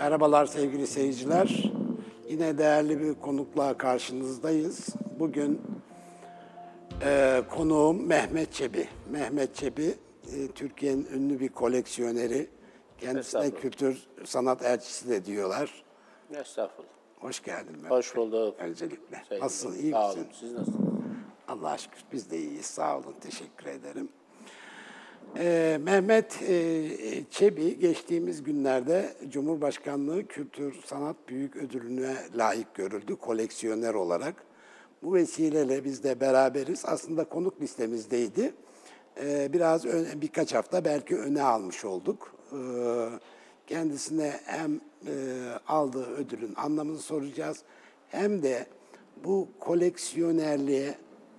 Merhabalar sevgili seyirciler. Yine değerli bir konukla karşınızdayız. Bugün e, konuğum Mehmet Çebi. Mehmet Çebi, e, Türkiye'nin ünlü bir koleksiyoneri. Kendisine kültür sanat elçisi de diyorlar. Estağfurullah. Hoş geldin Mehmet. Hoş bulduk. Öncelikle. Sevgili. Nasılsın, iyi Sağ misin? olun. Siz nasılsınız? Allah'a şükür biz de iyiyiz. Sağ olun, teşekkür ederim. Ee, Mehmet e, Çebi geçtiğimiz günlerde Cumhurbaşkanlığı Kültür Sanat Büyük Ödülü'ne layık görüldü koleksiyoner olarak. Bu vesileyle biz de beraberiz. Aslında konuk listemizdeydi. Ee, biraz öne- birkaç hafta belki öne almış olduk. Ee, kendisine hem e, aldığı ödülün anlamını soracağız hem de bu koleksiyonerliğe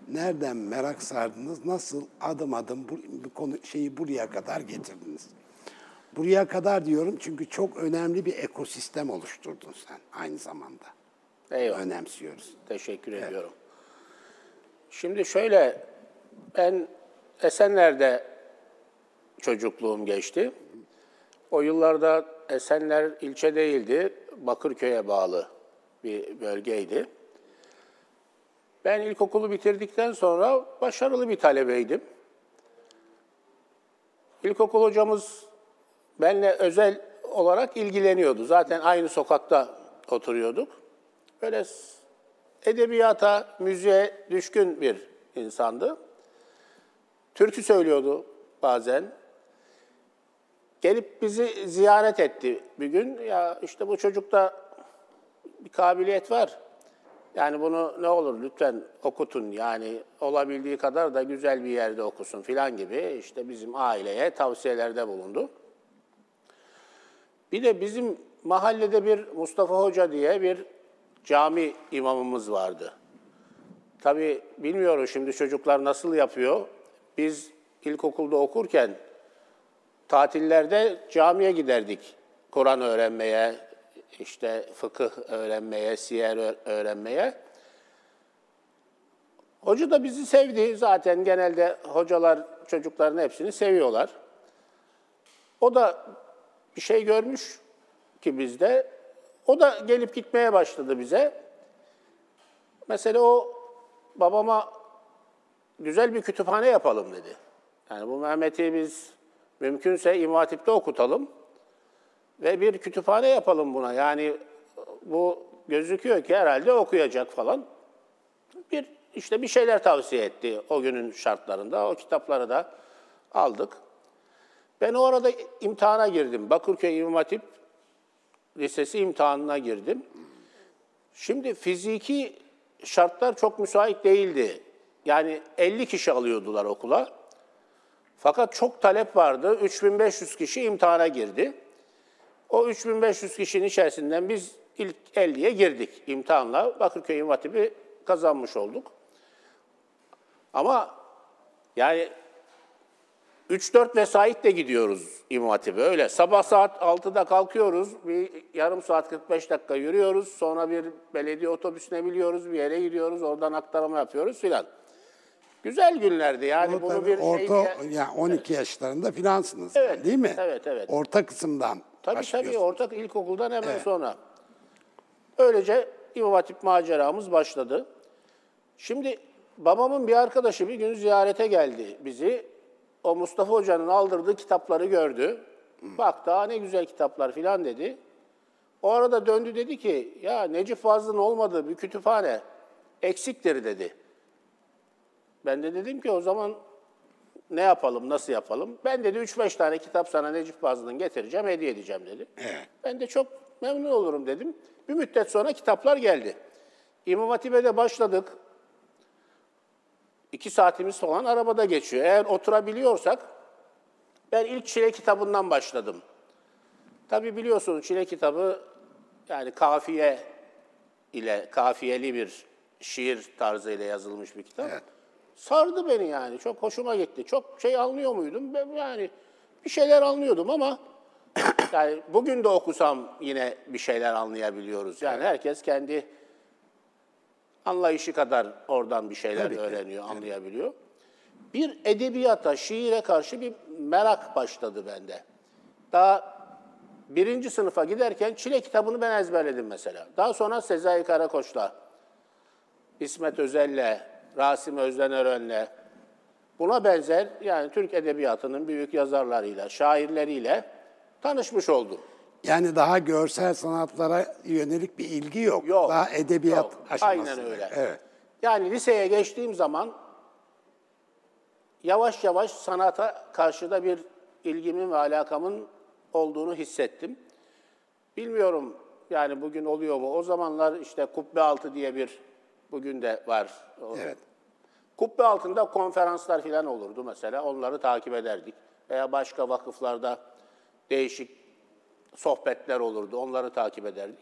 nereden merak sardınız? Nasıl adım adım bu, bu konu şeyi buraya kadar getirdiniz? Buraya kadar diyorum çünkü çok önemli bir ekosistem oluşturdun sen aynı zamanda. Eyvallah. Önemsiyoruz. Teşekkür ediyorum. Şimdi şöyle, ben Esenler'de çocukluğum geçti. O yıllarda Esenler ilçe değildi, Bakırköy'e bağlı bir bölgeydi. Ben ilkokulu bitirdikten sonra başarılı bir talebeydim. İlkokul hocamız benimle özel olarak ilgileniyordu. Zaten aynı sokakta oturuyorduk. Böyle edebiyata, müziğe düşkün bir insandı. Türkü söylüyordu bazen. Gelip bizi ziyaret etti bir gün. Ya işte bu çocukta bir kabiliyet var. Yani bunu ne olur lütfen okutun yani olabildiği kadar da güzel bir yerde okusun filan gibi işte bizim aileye tavsiyelerde bulundu. Bir de bizim mahallede bir Mustafa Hoca diye bir cami imamımız vardı. Tabii bilmiyorum şimdi çocuklar nasıl yapıyor. Biz ilkokulda okurken tatillerde camiye giderdik. Kur'an öğrenmeye, işte fıkıh öğrenmeye, siyer öğrenmeye. Hoca da bizi sevdi. Zaten genelde hocalar çocukların hepsini seviyorlar. O da bir şey görmüş ki bizde. O da gelip gitmeye başladı bize. Mesela o babama güzel bir kütüphane yapalım dedi. Yani bu Mehmet'i biz mümkünse İmam Hatip'te okutalım ve bir kütüphane yapalım buna. Yani bu gözüküyor ki herhalde okuyacak falan. Bir işte bir şeyler tavsiye etti o günün şartlarında. O kitapları da aldık. Ben o arada imtihana girdim. Bakırköy İmam Hatip Lisesi imtihanına girdim. Şimdi fiziki şartlar çok müsait değildi. Yani 50 kişi alıyordular okula. Fakat çok talep vardı. 3500 kişi imtihana girdi. O 3500 kişinin içerisinden biz ilk 50'ye girdik imtihanla. Bakırköy İmam kazanmış olduk. Ama yani 3-4 vesayitle gidiyoruz İmam Hatip'e öyle. Sabah saat 6'da kalkıyoruz, bir yarım saat 45 dakika yürüyoruz. Sonra bir belediye otobüsüne biliyoruz, bir yere gidiyoruz, oradan aktarma yapıyoruz filan. Güzel günlerdi yani Bu bunu tabii bir orta, şey diye- yani 12 yaşlarında filansınız Evet, değil mi? evet, evet. Orta kısımdan Tabii tabii ortak ilkokuldan hemen sonra. Öylece İmam Hatip maceramız başladı. Şimdi babamın bir arkadaşı bir gün ziyarete geldi bizi. O Mustafa Hoca'nın aldırdığı kitapları gördü. Bak daha ne güzel kitaplar filan dedi. O arada döndü dedi ki ya Necip Fazıl'ın olmadığı bir kütüphane eksiktir dedi. Ben de dedim ki o zaman ne yapalım, nasıl yapalım? Ben dedi 3-5 tane kitap sana Necip Fazıl'ın getireceğim, hediye edeceğim dedi. Evet. Ben de çok memnun olurum dedim. Bir müddet sonra kitaplar geldi. İmam Hatip'e de başladık. İki saatimiz falan arabada geçiyor. Eğer oturabiliyorsak, ben ilk Çile kitabından başladım. Tabii biliyorsunuz Çile kitabı yani kafiye ile kafiyeli bir şiir tarzıyla yazılmış bir kitap. Evet. Sardı beni yani. Çok hoşuma gitti. Çok şey anlıyor muydum? Ben yani bir şeyler anlıyordum ama yani bugün de okusam yine bir şeyler anlayabiliyoruz. Yani herkes kendi anlayışı kadar oradan bir şeyler Tabii ki, öğreniyor, anlayabiliyor. Bir edebiyata, şiire karşı bir merak başladı bende. Daha birinci sınıfa giderken Çile kitabını ben ezberledim mesela. Daha sonra Sezai Karakoç'la, İsmet Özel'le, Rasim Özden Ören'le, buna benzer yani Türk Edebiyatı'nın büyük yazarlarıyla, şairleriyle tanışmış oldum. Yani daha görsel sanatlara yönelik bir ilgi yok. Yok. Daha edebiyat yok. aşamasında. Aynen öyle. Evet. Yani liseye geçtiğim zaman yavaş yavaş sanata karşı da bir ilgimin ve alakamın olduğunu hissettim. Bilmiyorum yani bugün oluyor mu? O zamanlar işte kubbe altı diye bir bugün de var. Evet. Kubbe altında konferanslar falan olurdu mesela. Onları takip ederdik. Veya başka vakıflarda değişik sohbetler olurdu. Onları takip ederdik.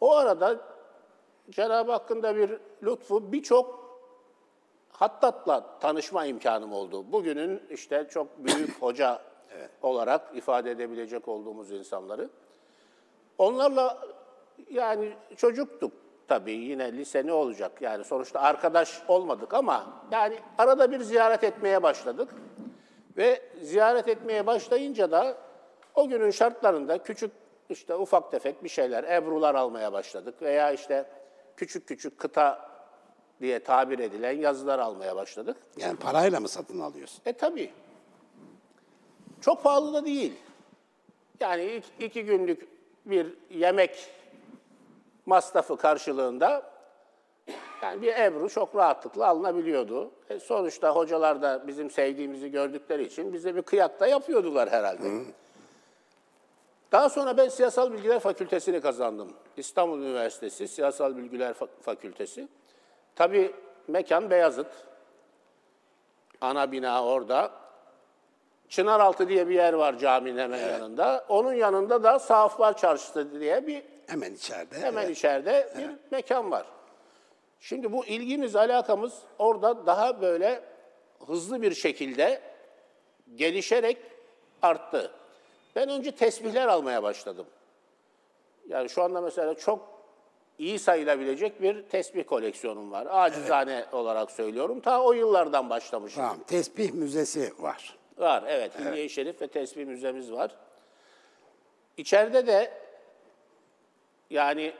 O arada Cenab-ı Hakk'ın da bir lütfu birçok Hattat'la tanışma imkanım oldu. Bugünün işte çok büyük hoca olarak ifade edebilecek olduğumuz insanları. Onlarla yani çocuktuk tabii yine lise ne olacak yani sonuçta arkadaş olmadık ama yani arada bir ziyaret etmeye başladık. Ve ziyaret etmeye başlayınca da o günün şartlarında küçük işte ufak tefek bir şeyler, ebrular almaya başladık veya işte küçük küçük kıta diye tabir edilen yazılar almaya başladık. Yani parayla mı satın alıyorsun? E tabii. Çok pahalı da değil. Yani iki, iki günlük bir yemek masrafı karşılığında yani bir ebru çok rahatlıkla alınabiliyordu. E sonuçta hocalar da bizim sevdiğimizi gördükleri için bize bir kıyak da yapıyordular herhalde. Daha sonra ben Siyasal Bilgiler Fakültesini kazandım. İstanbul Üniversitesi Siyasal Bilgiler Fa- Fakültesi. Tabii mekan Beyazıt. Ana bina orada. Çınaraltı diye bir yer var caminin hemen yanında. Onun yanında da Saflar Çarşısı diye bir Hemen içeride. hemen evet. içeride bir mekan var. Şimdi bu ilgimiz, alakamız orada daha böyle hızlı bir şekilde gelişerek arttı. Ben önce tesbihler almaya başladım. Yani şu anda mesela çok iyi sayılabilecek bir tesbih koleksiyonum var. Acizane olarak söylüyorum. Ta o yıllardan başlamışım. Tamam. Tesbih müzesi var. Var evet. Hilye-i Şerif ve Tesbih Müzemiz var. İçeride de yani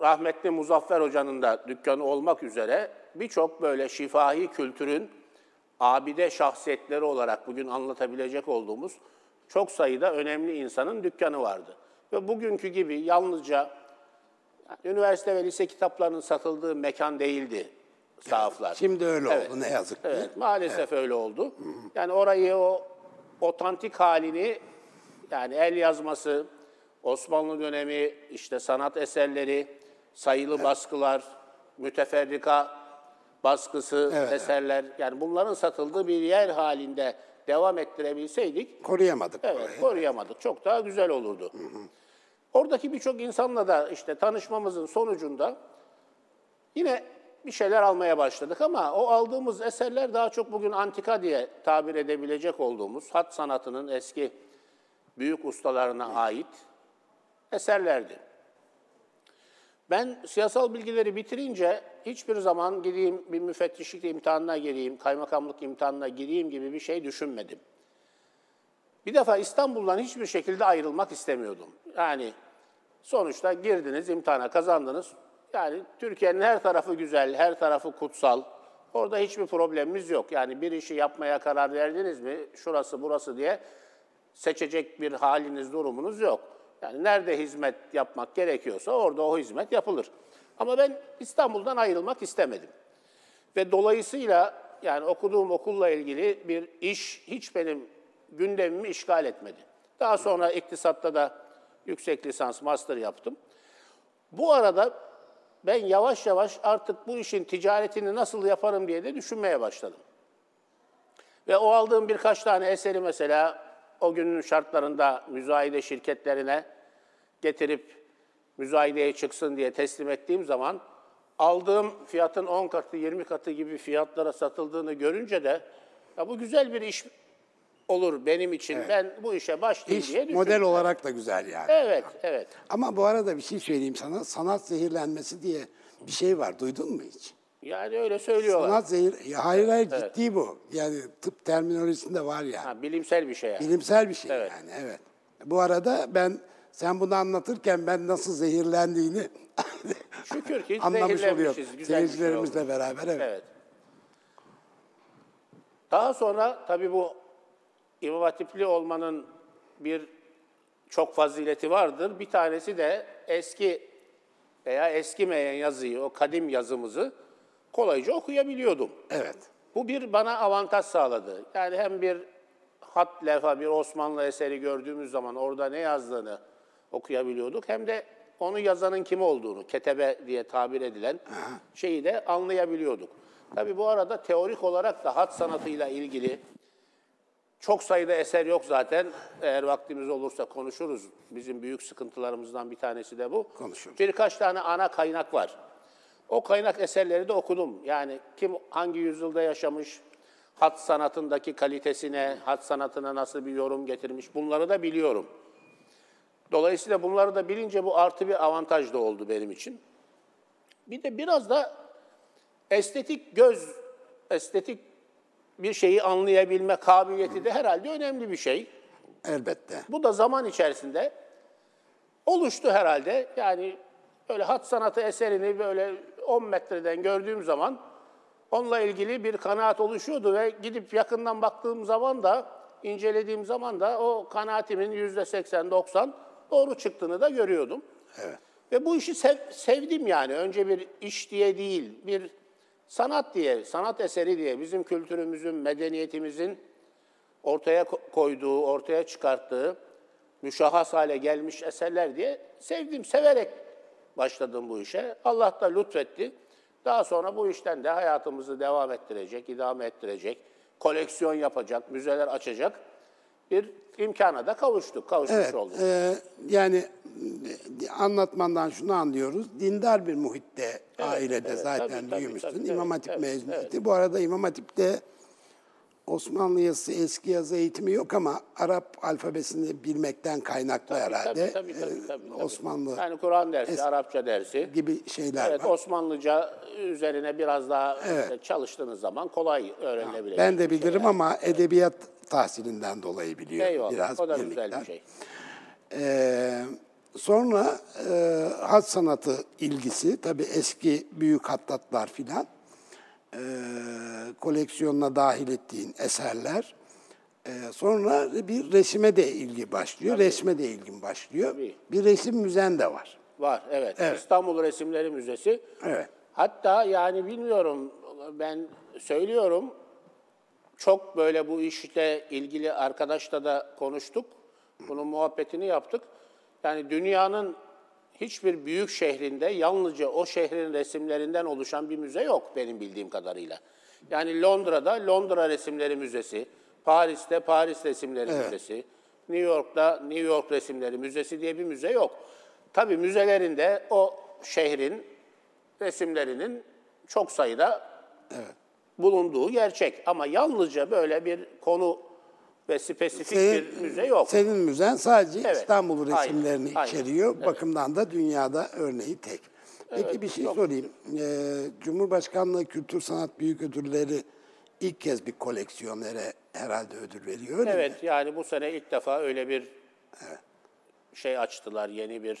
rahmetli Muzaffer Hoca'nın da dükkanı olmak üzere birçok böyle şifahi kültürün abide şahsiyetleri olarak bugün anlatabilecek olduğumuz çok sayıda önemli insanın dükkanı vardı. Ve bugünkü gibi yalnızca üniversite ve lise kitaplarının satıldığı mekan değildi sahaflar. Şimdi öyle Evet. oldu ne yazık ki. Evet, maalesef öyle oldu. Yani orayı o otantik halini yani el yazması, Osmanlı dönemi işte sanat eserleri, sayılı baskılar, müteferrika baskısı Evet, eserler yani bunların satıldığı bir yer halinde devam ettirebilseydik Koruyamadık Evet, orayı. koruyamadık. Çok daha güzel olurdu. Oradaki birçok insanla da işte tanışmamızın sonucunda yine bir şeyler almaya başladık ama o aldığımız eserler daha çok bugün antika diye tabir edebilecek olduğumuz hat sanatının eski büyük ustalarına ait eserlerdi. Ben siyasal bilgileri bitirince hiçbir zaman gideyim bir müfettişlik imtihanına gireyim, kaymakamlık imtihanına gireyim gibi bir şey düşünmedim. Bir defa İstanbul'dan hiçbir şekilde ayrılmak istemiyordum. Yani sonuçta girdiniz, imtihana kazandınız. Yani Türkiye'nin her tarafı güzel, her tarafı kutsal. Orada hiçbir problemimiz yok. Yani bir işi yapmaya karar verdiniz mi, şurası burası diye seçecek bir haliniz, durumunuz yok. Yani nerede hizmet yapmak gerekiyorsa orada o hizmet yapılır. Ama ben İstanbul'dan ayrılmak istemedim. Ve dolayısıyla yani okuduğum okulla ilgili bir iş hiç benim gündemimi işgal etmedi. Daha sonra iktisatta da yüksek lisans, master yaptım. Bu arada ben yavaş yavaş artık bu işin ticaretini nasıl yaparım diye de düşünmeye başladım. Ve o aldığım birkaç tane eseri mesela o günün şartlarında müzayede şirketlerine getirip müzayedeye çıksın diye teslim ettiğim zaman aldığım fiyatın 10 katı, 20 katı gibi fiyatlara satıldığını görünce de ya bu güzel bir iş olur benim için. Ben bu işe başlayayım İş diye düşündüm. model olarak da güzel yani. Evet, evet. Ama bu arada bir şey söyleyeyim sana. Sanat zehirlenmesi diye bir şey var. Duydun mu hiç? Yani öyle söylüyorlar. Sanat zehir... Hayır hayır ciddi bu. Yani tıp terminolojisinde var yani. Ha, bilimsel bir şey yani. Bilimsel bir şey Evet. yani evet. Bu arada ben Sen bunu anlatırken ben nasıl zehirlendiğini Şükür ki anlamış oluyor. zehirlenmişiz. Güzel bir şey oldu. Seyircilerimizle beraber evet. Evet. Daha sonra tabii bu İmam Hatipli olmanın bir çok fazileti vardır. Bir tanesi de eski veya eskimeyen yazıyı, o kadim yazımızı kolayca okuyabiliyordum. Evet. Bu bir bana avantaj sağladı. Yani hem bir hat levha, bir Osmanlı eseri gördüğümüz zaman orada ne yazdığını okuyabiliyorduk. Hem de onu yazanın kim olduğunu, ketebe diye tabir edilen şeyi de anlayabiliyorduk. Tabii bu arada teorik olarak da hat sanatıyla ilgili çok sayıda eser yok zaten. Eğer vaktimiz olursa konuşuruz. Bizim büyük sıkıntılarımızdan bir tanesi de bu. Konuşuruz. Birkaç tane ana kaynak var. O kaynak eserleri de okudum. Yani kim hangi yüzyılda yaşamış, hat sanatındaki kalitesine, hat sanatına nasıl bir yorum getirmiş bunları da biliyorum. Dolayısıyla bunları da bilince bu artı bir avantaj da oldu benim için. Bir de biraz da estetik göz, estetik bir şeyi anlayabilme kabiliyeti de herhalde önemli bir şey. Elbette. Bu da zaman içerisinde oluştu herhalde. Yani böyle hat sanatı eserini böyle 10 metreden gördüğüm zaman onunla ilgili bir kanaat oluşuyordu ve gidip yakından baktığım zaman da, incelediğim zaman da o kanaatimin yüzde 80-90 doğru çıktığını da görüyordum. Evet. Ve bu işi sev- sevdim yani. Önce bir iş diye değil, bir sanat diye, sanat eseri diye bizim kültürümüzün, medeniyetimizin ortaya ko- koyduğu, ortaya çıkarttığı müşahhas hale gelmiş eserler diye sevdim, severek başladım bu işe. Allah da lütfetti. Daha sonra bu işten de hayatımızı devam ettirecek, idame ettirecek, koleksiyon yapacak, müzeler açacak bir imkana da kavuştuk, kavuşmuş Evet, olduk. e, yani e, anlatmandan şunu anlıyoruz. Dindar bir muhitte, ailede evet, zaten tabii, tabii, büyümüşsün. tabii, İmam evet, Hatip evet, mezuniyeti. Bu arada İmam Hatip'te Osmanlı yazısı, eski yazı eğitimi yok ama Arap alfabesini bilmekten kaynaklı herhalde. Tabii, tabii, tabii, tabii, tabii. Osmanlı Yani Kur'an dersi, es- Arapça dersi. gibi şeyler Evet, var. Osmanlıca üzerine biraz daha işte çalıştığınız zaman kolay öğrenilebilecek. Ben de bilirim ama edebiyat tahsilinden dolayı biliyorum. Eyvallah, Biraz o da bir güzel bir şey. Ee, sonra e, hat sanatı ilgisi, tabii eski büyük hattatlar filan, e, koleksiyonuna dahil ettiğin eserler. E, sonra bir resime de ilgi başlıyor, resme de ilgin başlıyor. Tabii. Bir resim müzen de var. Var, evet. Evet. İstanbul Resimleri Müzesi. Evet. Hatta yani bilmiyorum, ben söylüyorum, çok böyle bu işle ilgili arkadaşla da konuştuk. Bunun muhabbetini yaptık. Yani dünyanın hiçbir büyük şehrinde yalnızca o şehrin resimlerinden oluşan bir müze yok benim bildiğim kadarıyla. Yani Londra'da Londra Resimleri Müzesi, Paris'te Paris Resimleri Müzesi, New York'ta New York Resimleri Müzesi diye bir müze yok. Tabii müzelerinde o şehrin resimlerinin çok sayıda bulunduğu gerçek. Ama yalnızca böyle bir konu ve spesifik bir müze yok. Senin müzen sadece Evet, İstanbul aynen, resimlerini aynen, içeriyor. Bakımdan da dünyada örneği tek. Peki bir şey sorayım. Ee, Cumhurbaşkanlığı Kültür Sanat Büyük Ödülleri ilk kez bir koleksiyonere herhalde ödül veriyor öyle mi? Evet yani bu sene ilk defa öyle bir şey açtılar, yeni bir...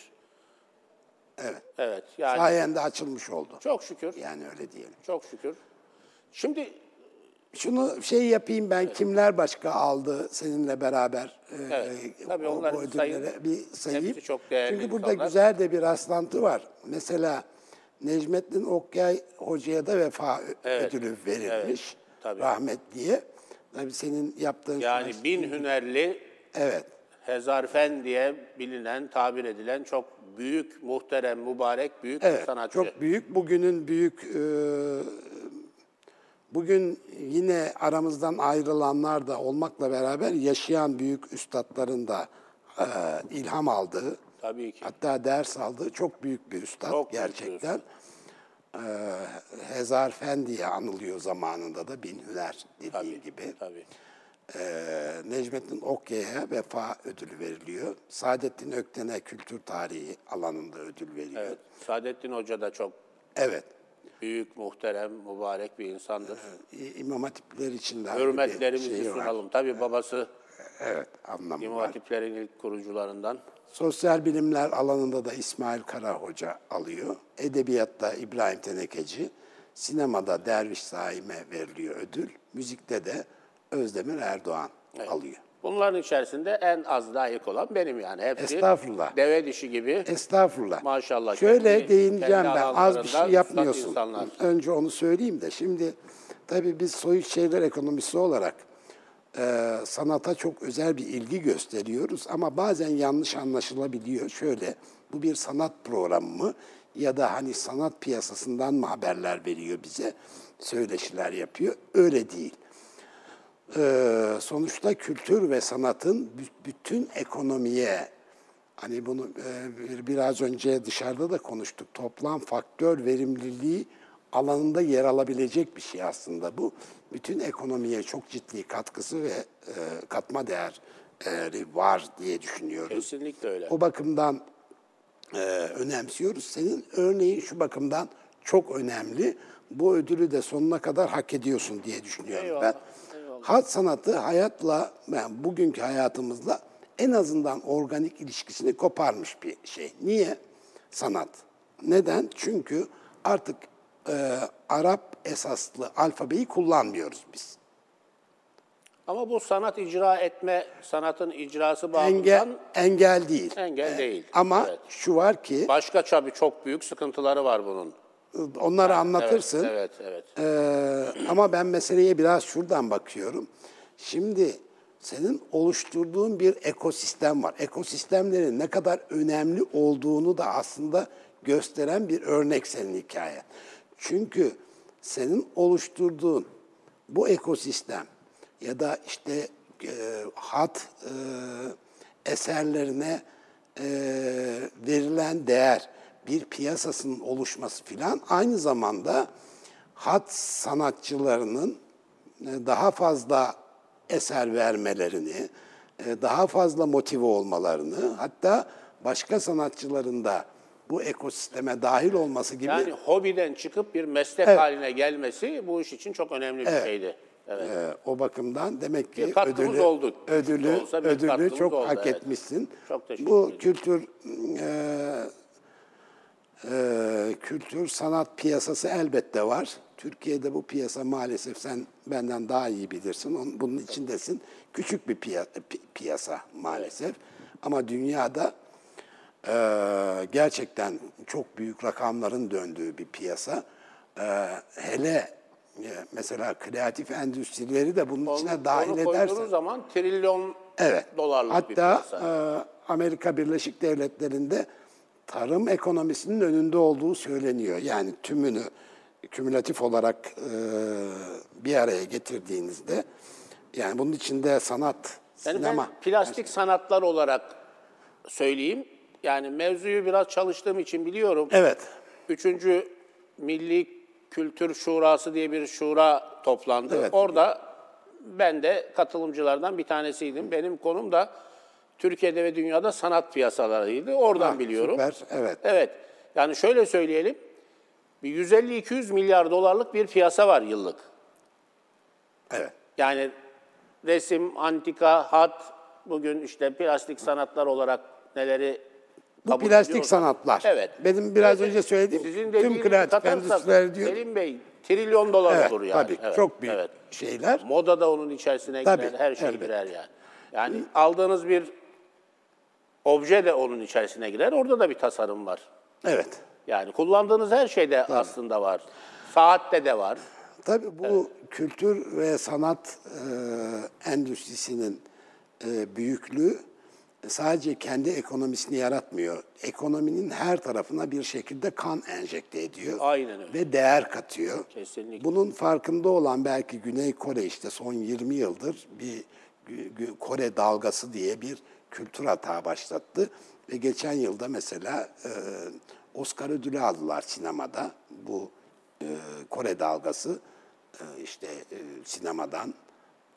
Evet. Evet yani Sayende açılmış oldu. çok şükür, Yani öyle diyelim. çok şükür. Şimdi Şunu şey yapayım ben kimler başka aldı seninle beraber e, Evet, e, tabii o, o bir ödülleri bir sayayım. Çok Çünkü burada insanlar. güzel de bir rastlantı var. Mesela Necmettin Okyay Hoca'ya da vefa Evet, ödülü verilmiş. evet, tabii. rahmetliye. Tabii senin yaptığın yani bin hünerli Evet. Hezarfen diye bilinen, tabir edilen çok büyük, muhterem, mübarek, büyük Evet, sanatçı. çok büyük. Bugünün büyük e, bugün yine aramızdan ayrılanlar da olmakla beraber yaşayan büyük üstadların da e, ilham aldığı, Tabii ki. hatta ders aldığı çok büyük bir üstad Çok gerçekten. E, Hezar Fen diye anılıyor zamanında da Bin Hüner dediği Tabii, gibi. tabii. Ee, Necmettin Okyay'a vefa ödülü veriliyor. Saadettin Ökten'e kültür tarihi alanında ödül veriliyor. Evet. Saadettin Hoca da çok Evet. Büyük, muhterem, mübarek bir insandır. İ- İmam Hatipler için de Hürmetlerimizi var. sunalım. Tabii babası Evet, anlamı İmam var. Hatiplerin ilk kurucularından. Sosyal bilimler alanında da İsmail Kara Hoca alıyor. Edebiyatta İbrahim Tenekeci. Sinemada Derviş Saim'e veriliyor ödül. Müzikte de Özdemir Erdoğan alıyor. Bunların içerisinde en az layık olan benim yani. Hepsi Estağfurullah. deve dişi gibi. Estağfurullah. Maşallah, Şöyle kendi- değineceğim kendi ben. Az bir şey yapmıyorsun. insanlar. Önce onu söyleyeyim de. Şimdi tabii biz soyut şeyler ekonomisi olarak e, sanata çok özel bir ilgi gösteriyoruz ama bazen yanlış anlaşılabiliyor. Şöyle, bu bir sanat programı mı ya da hani sanat piyasasından mı haberler veriyor bize, söyleşiler yapıyor? Öyle değil. Ee, sonuçta kültür ve sanatın bü- bütün ekonomiye hani bunu e, bir- biraz önce dışarıda da konuştuk. Toplam faktör verimliliği alanında yer alabilecek bir şey aslında bu. Bütün ekonomiye çok ciddi katkısı ve e, katma değeri var diye düşünüyoruz. Kesinlikle öyle. O bakımdan e, önemsiyoruz. Senin örneğin şu bakımdan çok önemli. Bu ödülü de sonuna kadar hak ediyorsun diye düşünüyorum Eyvallah, ben. Hat sanatı hayatla, yani bugünkü hayatımızla en azından organik ilişkisini koparmış bir şey. Niye? Sanat. Neden? Çünkü artık e, Arap esaslı alfabeyi kullanmıyoruz biz. Ama bu sanat icra etme, sanatın icrası Engel, bağımından engel değil. engel değil. Ama Evet. şu var ki, Başka tabii çok büyük sıkıntıları var bunun. Onları anlatırsın. Evet, evet. Ee, ama ben meseleye biraz şuradan bakıyorum. Şimdi senin oluşturduğun bir ekosistem var. Ekosistemlerin ne kadar önemli olduğunu da aslında gösteren bir örnek senin hikayen. Çünkü senin oluşturduğun bu ekosistem ya da işte e, hat e, eserlerine e, verilen değer, bir piyasasının oluşması filan aynı zamanda hat sanatçılarının e, daha fazla eser vermelerini, e, daha fazla motive olmalarını, hatta başka sanatçıların da bu ekosisteme dahil olması gibi Yani hobiden çıkıp bir meslek Evet. haline gelmesi bu iş için çok önemli bir Evet. şeydi. Evet. e, o bakımdan demek ki Bir ödülü, oldu. ödülü, olsa bir ödülü çok oldu, hak evet. etmişsin. Çok teşekkür Bu kültür e, e, kültür sanat piyasası elbette var. Türkiye'de bu piyasa maalesef sen benden daha iyi bilirsin. Onun, bunun içindesin. Küçük bir piya- pi- piyasa maalesef. Ama dünyada e, gerçekten çok büyük rakamların döndüğü bir piyasa. E, hele e, mesela kreatif endüstrileri de bunun içine dahil Onu edersen. koyduğunuz zaman trilyon Evet. dolarlık bir Hatta piyasa. e, Amerika Birleşik Devletleri'nde tarım ekonomisinin önünde olduğu söyleniyor. Yani tümünü kümülatif olarak e, bir araya getirdiğinizde yani bunun içinde sanat, Yani sinema. ben plastik sanatlar olarak söyleyeyim. Yani mevzuyu biraz çalıştığım için biliyorum. Evet. Üçüncü Milli Kültür Şurası diye bir şura toplandı. Evet. Orada ben de katılımcılardan bir tanesiydim. Benim konum da Türkiye'de ve dünyada sanat piyasalarıydı. Oradan Ah, biliyorum. süper, evet. Evet. Yani şöyle söyleyelim. Bir 150-200 milyar dolarlık bir piyasa var yıllık. Evet. Yani resim, antika, hat, bugün işte plastik sanatlar olarak neleri Bu plastik ediyorsak- sanatlar. Evet. Benim biraz Evet, önce söylediğim Sizin tüm kreatif endüstriler diyor. Selim Bey, trilyon dolar Evet, olur yani. tabii. Evet, Çok büyük evet. şeyler. Moda da onun içerisine Tabii, girer, her şey elbette. girer yani. Yani aldığınız bir obje de onun içerisine girer. Orada da bir tasarım var. Evet. Yani kullandığınız her şeyde aslında var. Saatte de var. Tabii bu kültür ve sanat e, endüstrisinin e, büyüklüğü sadece kendi ekonomisini yaratmıyor. Ekonominin her tarafına bir şekilde kan enjekte ediyor. Aynen öyle. Ve değer katıyor. Kesinlikle. Bunun farkında olan belki Güney Kore işte son 20 yıldır bir Kore dalgası diye bir kültür hata başlattı. Ve geçen yılda mesela e, Oscar ödülü aldılar sinemada. Bu e, Kore dalgası e, işte e, sinemadan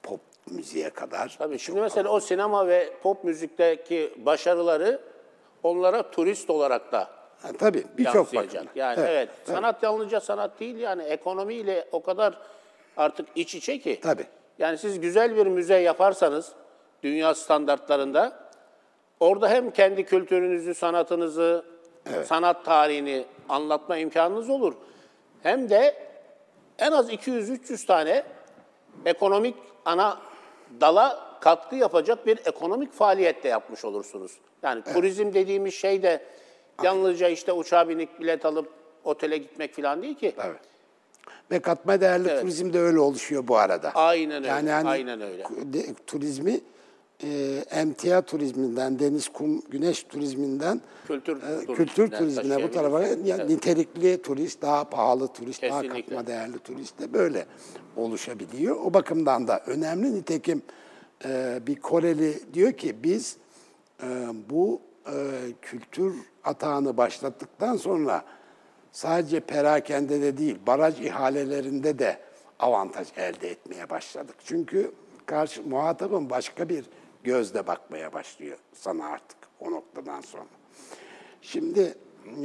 pop müziğe kadar. Tabii şimdi mesela o sinema ve pop müzikteki başarıları onlara turist olarak da Ha, tabii birçok bakımdan. Yani evet, sanat yalnızca sanat değil yani ekonomiyle o kadar artık iç içe ki. Tabii. Yani siz güzel bir müze yaparsanız dünya standartlarında. Orada hem kendi kültürünüzü, sanatınızı, sanat tarihini anlatma imkanınız olur. Hem de en az 200-300 tane ekonomik ana dala katkı yapacak bir ekonomik faaliyet de yapmış olursunuz. Yani turizm dediğimiz şey de yalnızca işte uçağa binip bilet alıp otele gitmek falan değil ki. Evet. Ve katma değerli turizm de öyle oluşuyor bu arada. Aynen öyle, Yani hani aynen öyle. turizmi e, emtia turizminden, deniz, kum, güneş turizminden Kültür e, kültür turizmine bu tarafa taşıyabilirsiniz. ya, nitelikli turist, daha pahalı turist, daha Kesinlikle. katma değerli turist de böyle oluşabiliyor. O bakımdan da önemli. Nitekim e, bir Koreli diyor ki biz e, bu e, kültür atağını başlattıktan sonra sadece perakende de değil, baraj ihalelerinde de avantaj elde etmeye başladık. Çünkü karşı muhatabın başka bir gözle bakmaya başlıyor sana artık o noktadan sonra. Şimdi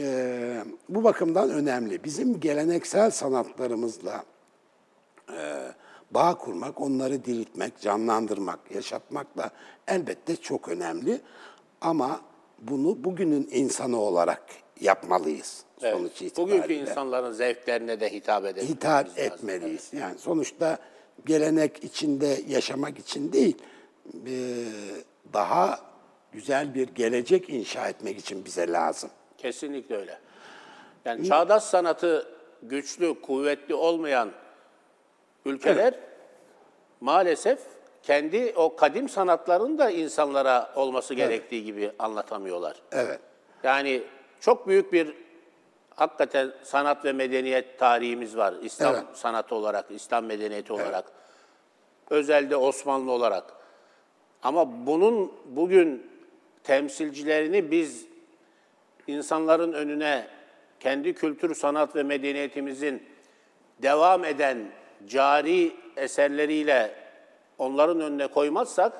e, bu bakımdan önemli. Bizim geleneksel sanatlarımızla e, bağ kurmak, onları diriltmek, canlandırmak, yaşatmak da elbette çok önemli. Ama bunu bugünün insanı olarak yapmalıyız Evet. sonuç itibariyle. Bugünkü insanların zevklerine de hitap edebilmemiz hitap lazım. etmeliyiz. Yani sonuçta gelenek içinde yaşamak için değil, daha güzel bir gelecek inşa etmek için bize lazım. Kesinlikle öyle. Yani çağdaş sanatı güçlü, kuvvetli olmayan ülkeler maalesef kendi o kadim sanatlarını da insanlara olması gerektiği gibi anlatamıyorlar. Evet. Yani çok büyük bir hakikaten sanat ve medeniyet tarihimiz var. İslam Evet. sanatı olarak, İslam medeniyeti olarak. Özelde Osmanlı olarak. Ama bunun bugün temsilcilerini biz insanların önüne kendi kültür, sanat ve medeniyetimizin devam eden cari eserleriyle onların önüne koymazsak,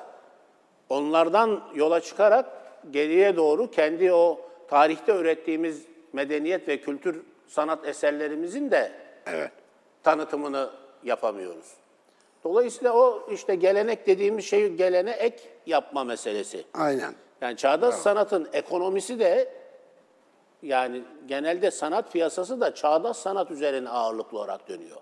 onlardan yola çıkarak geriye doğru kendi o tarihte ürettiğimiz medeniyet ve kültür sanat eserlerimizin de Evet. tanıtımını yapamıyoruz. Dolayısıyla o işte gelenek dediğimiz şey gelene ek yapma meselesi. Aynen. Yani çağdaş sanatın ekonomisi de yani genelde sanat piyasası da çağdaş sanat üzerine ağırlıklı olarak dönüyor.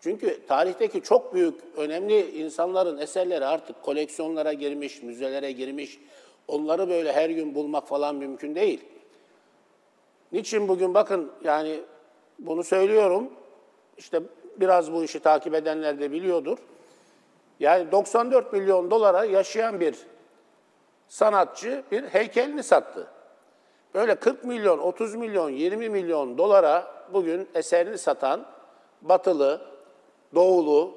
Çünkü tarihteki çok büyük, önemli insanların eserleri artık koleksiyonlara girmiş, müzelere girmiş. Onları böyle her gün bulmak falan mümkün değil. Niçin bugün bakın yani bunu söylüyorum. İşte biraz bu işi takip edenler de biliyordur. Yani 94 milyon dolara yaşayan bir sanatçı bir heykelini sattı. Böyle 40 milyon, 30 milyon, 20 milyon dolara bugün eserini satan batılı, doğulu,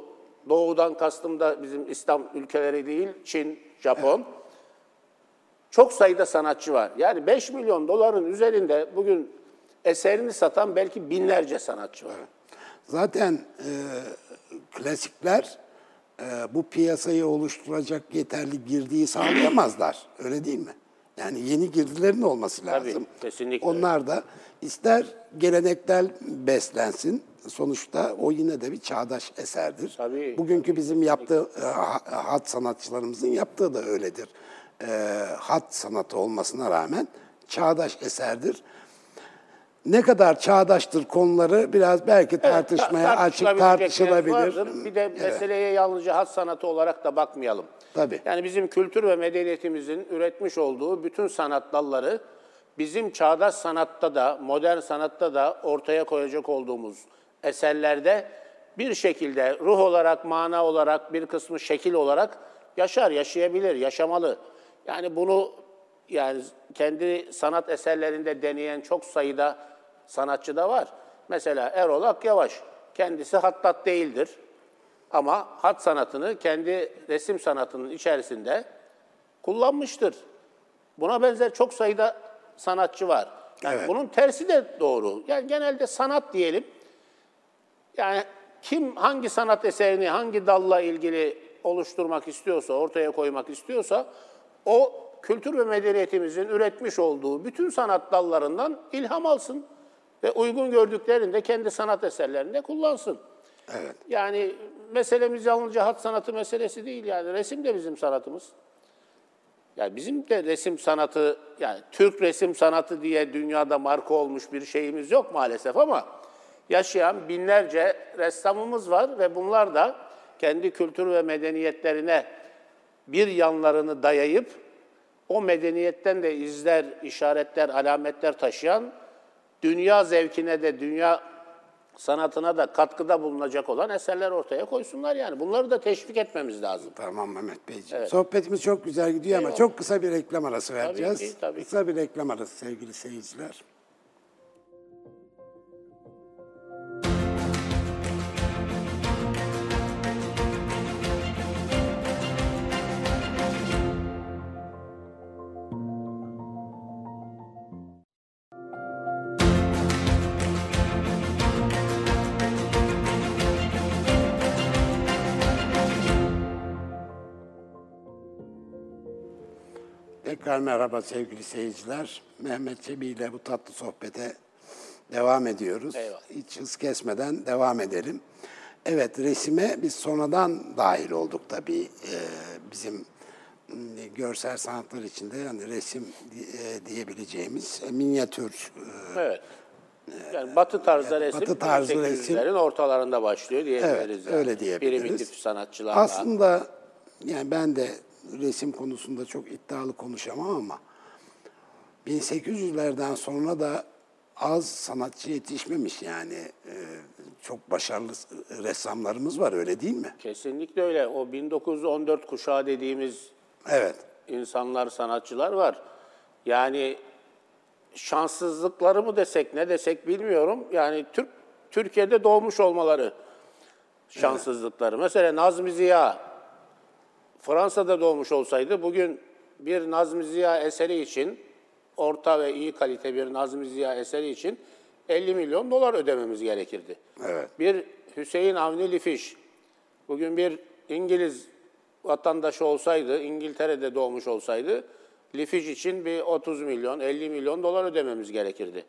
doğudan kastım da bizim İslam ülkeleri değil, Çin, Japon. Çok sayıda sanatçı var. Yani 5 milyon doların üzerinde bugün eserini satan belki binlerce sanatçı var. Zaten e, klasikler e, bu piyasayı oluşturacak yeterli girdiği sağlayamazlar. Öyle değil mi? Yani yeni girdilerin olması Tabii, lazım. kesinlikle Onlar da ister gelenekler beslensin, sonuçta o yine de bir çağdaş eserdir. Tabii, Bugünkü bizim yaptığı e, ha- hat sanatçılarımızın yaptığı da öyledir. E, hat sanatı olmasına rağmen çağdaş eserdir. Ne kadar çağdaştır konuları biraz belki tartışmaya Evet, açık tartışılabilir. vardır. Bir de meseleye yalnızca hat sanatı olarak da bakmayalım. Tabii. Yani bizim kültür ve medeniyetimizin üretmiş olduğu bütün sanat dalları bizim çağdaş sanatta da, modern sanatta da ortaya koyacak olduğumuz eserlerde bir şekilde ruh olarak, mana olarak, bir kısmı şekil olarak yaşar, yaşayabilir, yaşamalı. Yani bunu yani kendi sanat eserlerinde deneyen çok sayıda sanatçı da var. Mesela Erol Akyavaş kendisi hattat değildir. Ama hat sanatını kendi resim sanatının içerisinde kullanmıştır. Buna benzer çok sayıda sanatçı var. Yani Evet. bunun tersi de doğru. Yani genelde sanat diyelim. Yani kim hangi sanat eserini hangi dalla ilgili oluşturmak istiyorsa, ortaya koymak istiyorsa o kültür ve medeniyetimizin üretmiş olduğu bütün sanat dallarından ilham alsın ve uygun gördüklerinde kendi sanat eserlerinde kullansın. Evet. Yani meselemiz yalnızca hat sanatı meselesi değil yani resim de bizim sanatımız. Yani bizim de resim sanatı, yani Türk resim sanatı diye dünyada marka olmuş bir şeyimiz yok maalesef ama yaşayan binlerce ressamımız var ve bunlar da kendi kültür ve medeniyetlerine bir yanlarını dayayıp o medeniyetten de izler, işaretler, alametler taşıyan dünya zevkine de, dünya sanatına da katkıda bulunacak olan eserler ortaya koysunlar yani. Bunları da teşvik etmemiz lazım. Tamam Mehmet Beyciğim. Sohbetimiz çok güzel gidiyor ama çok kısa bir reklam arası vereceğiz. ki, tabii ki. Kısa bir reklam arası sevgili seyirciler. Tekrar merhaba sevgili seyirciler. Mehmet Çebi ile bu tatlı sohbete devam ediyoruz. Eyvallah. Hiç hız kesmeden devam edelim. Evet resime biz sonradan dahil olduk tabii. Ee, bizim görsel sanatlar içinde yani resim e, diyebileceğimiz e, minyatür e, Evet. Yani batı tarzda resim, batı tarzı 1800'lerin ortalarında başlıyor diyebiliriz. Evet, yani. öyle diyebiliriz. Primitif sanatçılarla. Aslında yani ben de resim konusunda çok iddialı konuşamam ama 1800'lerden sonra da az sanatçı yetişmemiş yani Ee, çok başarılı ressamlarımız var öyle değil mi? Kesinlikle öyle. O 1914 kuşağı dediğimiz Evet. insanlar, sanatçılar var. Yani şanssızlıkları mı desek, ne desek bilmiyorum. Yani Türk Türkiye'de doğmuş olmaları şanssızlıkları. Mesela Nazmi Ziya Fransa'da doğmuş olsaydı bugün bir Nazmi Ziya eseri için orta ve iyi kalite bir Nazmi Ziya eseri için 50 milyon dolar ödememiz gerekirdi. Evet. Bir Hüseyin Avni Lifiş bugün bir İngiliz vatandaşı olsaydı, İngiltere'de doğmuş olsaydı Lifiş için bir 30 milyon, 50 milyon dolar ödememiz gerekirdi.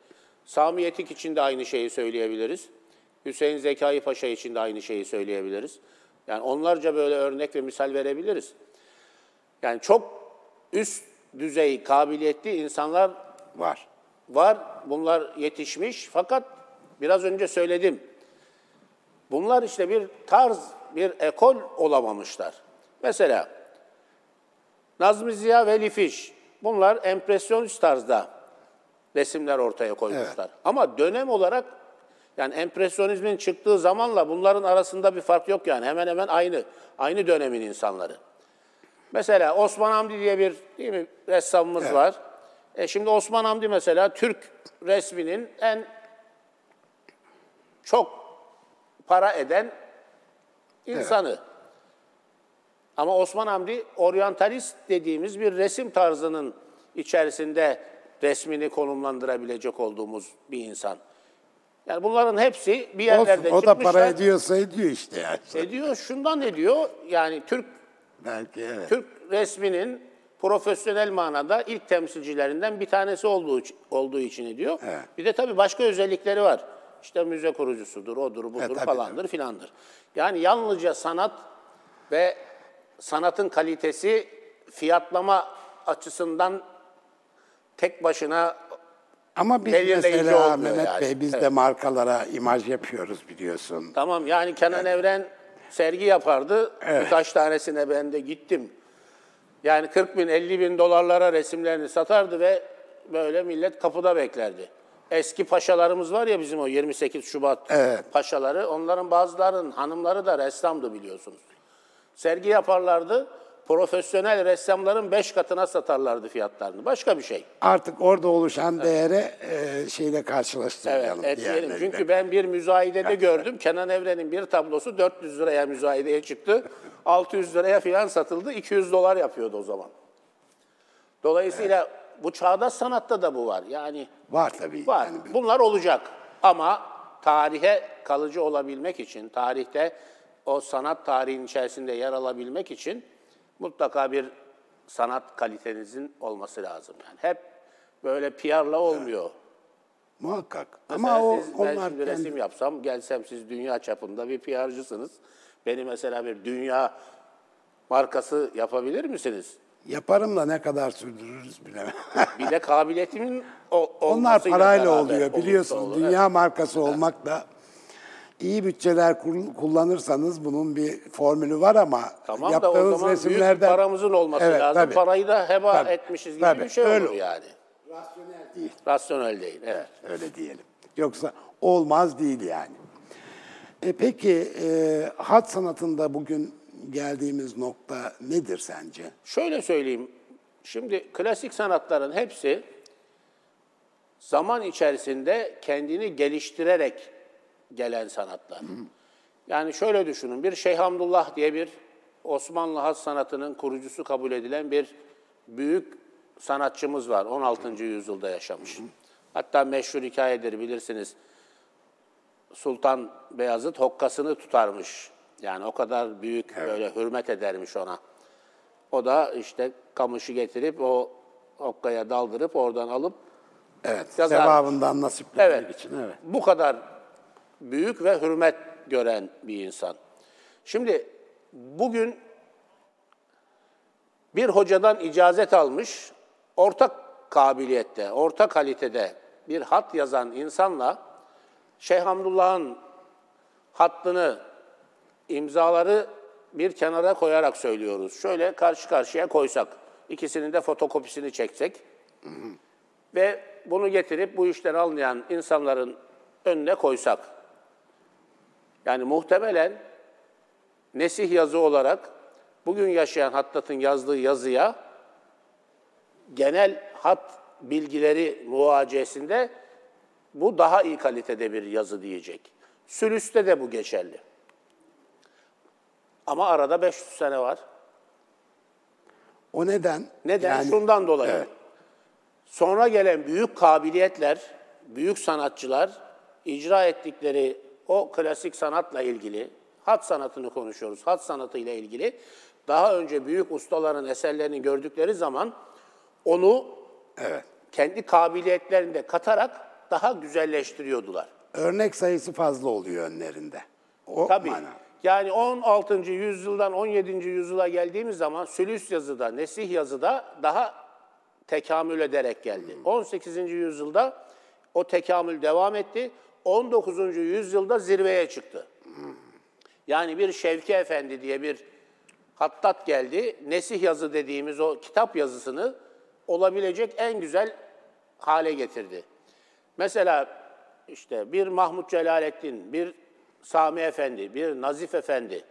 Sami Yetik için de aynı şeyi söyleyebiliriz. Hüseyin Zekai Paşa için de aynı şeyi söyleyebiliriz. Yani onlarca böyle örnek ve misal verebiliriz. Yani çok üst düzey kabiliyetli insanlar Var. var. Bunlar yetişmiş fakat biraz önce söyledim. Bunlar işte bir tarz, bir ekol olamamışlar. Mesela Nazmi Ziya ve Lifiş. Bunlar empresyonist tarzda resimler ortaya koymuşlar. Ama dönem olarak yani empresyonizmin çıktığı zamanla bunların arasında bir fark yok yani. Hemen hemen aynı. Aynı dönemin insanları. Mesela Osman Hamdi diye bir değil mi ressamımız var. E şimdi Osman Hamdi mesela Türk resminin en çok para eden insanı. Ama Osman Hamdi oryantalist dediğimiz bir resim tarzının içerisinde resmini konumlandırabilecek olduğumuz bir insan. Yani bunların hepsi bir yerlerde Olsun, o da çıkmışlar. para ediyorsa ediyor işte yani. Ediyor, şundan ediyor. Yani Türk Belki evet. Türk resminin profesyonel manada ilk temsilcilerinden bir tanesi olduğu, olduğu için ediyor. Evet. Bir de tabii başka özellikleri var. İşte müze kurucusudur, odur, budur tabii, falandır filandır. Yani yalnızca sanat ve sanatın kalitesi fiyatlama açısından tek başına Ama biz belirleyici mesela olmuyor Mehmet yani. Bey biz de Evet. markalara imaj yapıyoruz biliyorsun. Tamam yani Kenan Evren sergi yapardı. Birkaç tanesine ben de gittim. Yani 40 bin, 50 bin dolarlara resimlerini satardı ve böyle millet kapıda beklerdi. Eski paşalarımız var ya bizim o 28 Şubat Evet. paşaları. Onların bazılarının hanımları da ressamdı biliyorsunuz. Sergi yaparlardı. Profesyonel ressamların 5 katına satarlardı fiyatlarını. Başka bir şey. Artık orada oluşan değere e, şeyle karşılaştırmayalım. Evet, etmeyelim. diğerleriyle. Çünkü ben bir müzayedede gördüm. Kenan Evren'in bir tablosu 400 liraya müzayedeye çıktı. 600 liraya filan satıldı. 200 dolar yapıyordu o zaman. Dolayısıyla bu çağdaş sanatta da bu var. Yani Var tabii. var. Yani Bunlar olacak. Ama tarihe kalıcı olabilmek için, tarihte o sanat tarihin içerisinde yer alabilmek için mutlaka bir sanat kalitenizin olması lazım. Yani hep böyle PR'la olmuyor. muhakkak. Mesela Ama o, siz, ben onlar şimdi kendi- resim yapsam, gelsem siz dünya çapında bir PR'cısınız. Beni mesela bir dünya markası yapabilir misiniz? Yaparım da ne kadar sürdürürüz bilemem. Bir de kabiliyetimin o, Onlar parayla oluyor olursa biliyorsun. olur. Dünya markası olmak da iyi bütçeler kullanırsanız bunun bir formülü var ama Tamam da o yaptığınız zaman resimlerden büyük paramızın olması Evet, lazım. tabii. Parayı da heba Tabii, etmişiz gibi tabii. bir şey Öyle olur. yani. rasyonel değil. Rasyonel değil, evet. Öyle diyelim. Yoksa olmaz değil yani. E peki e, hat sanatında bugün geldiğimiz nokta nedir sence? Şöyle söyleyeyim. Şimdi klasik sanatların hepsi zaman içerisinde kendini geliştirerek gelen sanatlar. Yani şöyle düşünün. Bir Şeyh Hamdullah diye bir Osmanlı hat sanatının kurucusu kabul edilen bir büyük sanatçımız var. 16. yüzyılda yaşamış. Hatta meşhur hikayedir bilirsiniz. Sultan Beyazıt hokkasını tutarmış. Yani o kadar büyük böyle hürmet edermiş ona. O da işte kamışı getirip o hokkaya daldırıp oradan alıp Evet, Yazar. sevabından nasiplenmek evet, için. Evet. bu kadar büyük ve hürmet gören bir insan. Şimdi bugün bir hocadan icazet almış, ortak kabiliyette, orta kalitede bir hat yazan insanla Şeyh Hamdullah'ın hattını, imzaları bir kenara koyarak söylüyoruz. Şöyle karşı karşıya koysak, ikisinin de fotokopisini çeksek ve bunu getirip bu işten anlayan insanların önüne koysak. Yani muhtemelen nesih yazı olarak bugün yaşayan Hattat'ın yazdığı yazıya genel hat bilgileri muvacesinde bu daha iyi kalitede bir yazı diyecek. Sülüste de bu geçerli. Ama arada 500 sene var. O neden? Neden? Yani- Şundan dolayı. Sonra gelen büyük kabiliyetler, büyük sanatçılar icra ettikleri o klasik sanatla ilgili, hat sanatını konuşuyoruz, hat sanatı ile ilgili daha önce büyük ustaların eserlerini gördükleri zaman onu Evet. kendi kabiliyetlerinde katarak daha güzelleştiriyordular. Örnek sayısı fazla oluyor önlerinde. O Tabii. mana. Yani 16. yüzyıldan 17. yüzyıla geldiğimiz zaman sülüs yazıda, nesih yazıda daha tekamül ederek geldi. 18. yüzyılda o tekamül devam etti. 19. yüzyılda zirveye çıktı. Yani bir Şevki Efendi diye bir hattat geldi. Nesih yazı dediğimiz o kitap yazısını olabilecek en güzel hale getirdi. Mesela işte bir Mahmut Celalettin, bir Sami Efendi, bir Nazif Efendi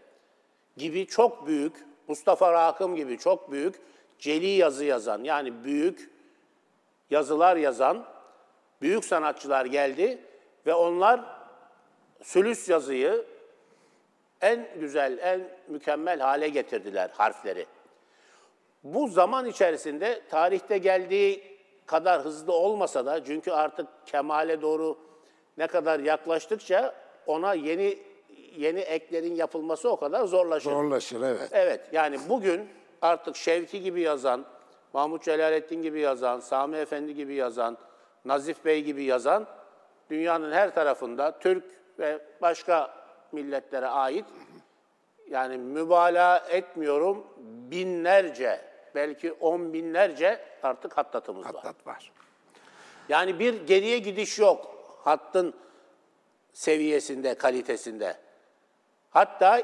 gibi çok büyük, Mustafa Rakım gibi çok büyük celi yazı yazan, yani büyük yazılar yazan büyük sanatçılar geldi ve onlar sülüs yazıyı en güzel, en mükemmel hale getirdiler harfleri. Bu zaman içerisinde tarihte geldiği kadar hızlı olmasa da çünkü artık kemale doğru ne kadar yaklaştıkça ona yeni yeni eklerin yapılması o kadar zorlaşır. Zorlaşır evet. Evet yani bugün artık Şevki gibi yazan, Mahmut Celalettin gibi yazan, Sami Efendi gibi yazan, Nazif Bey gibi yazan dünyanın her tarafında Türk ve başka milletlere ait yani mübalağa etmiyorum binlerce belki on binlerce artık hattatımız var. Hattat var. Yani bir geriye gidiş yok hattın seviyesinde, kalitesinde. Hatta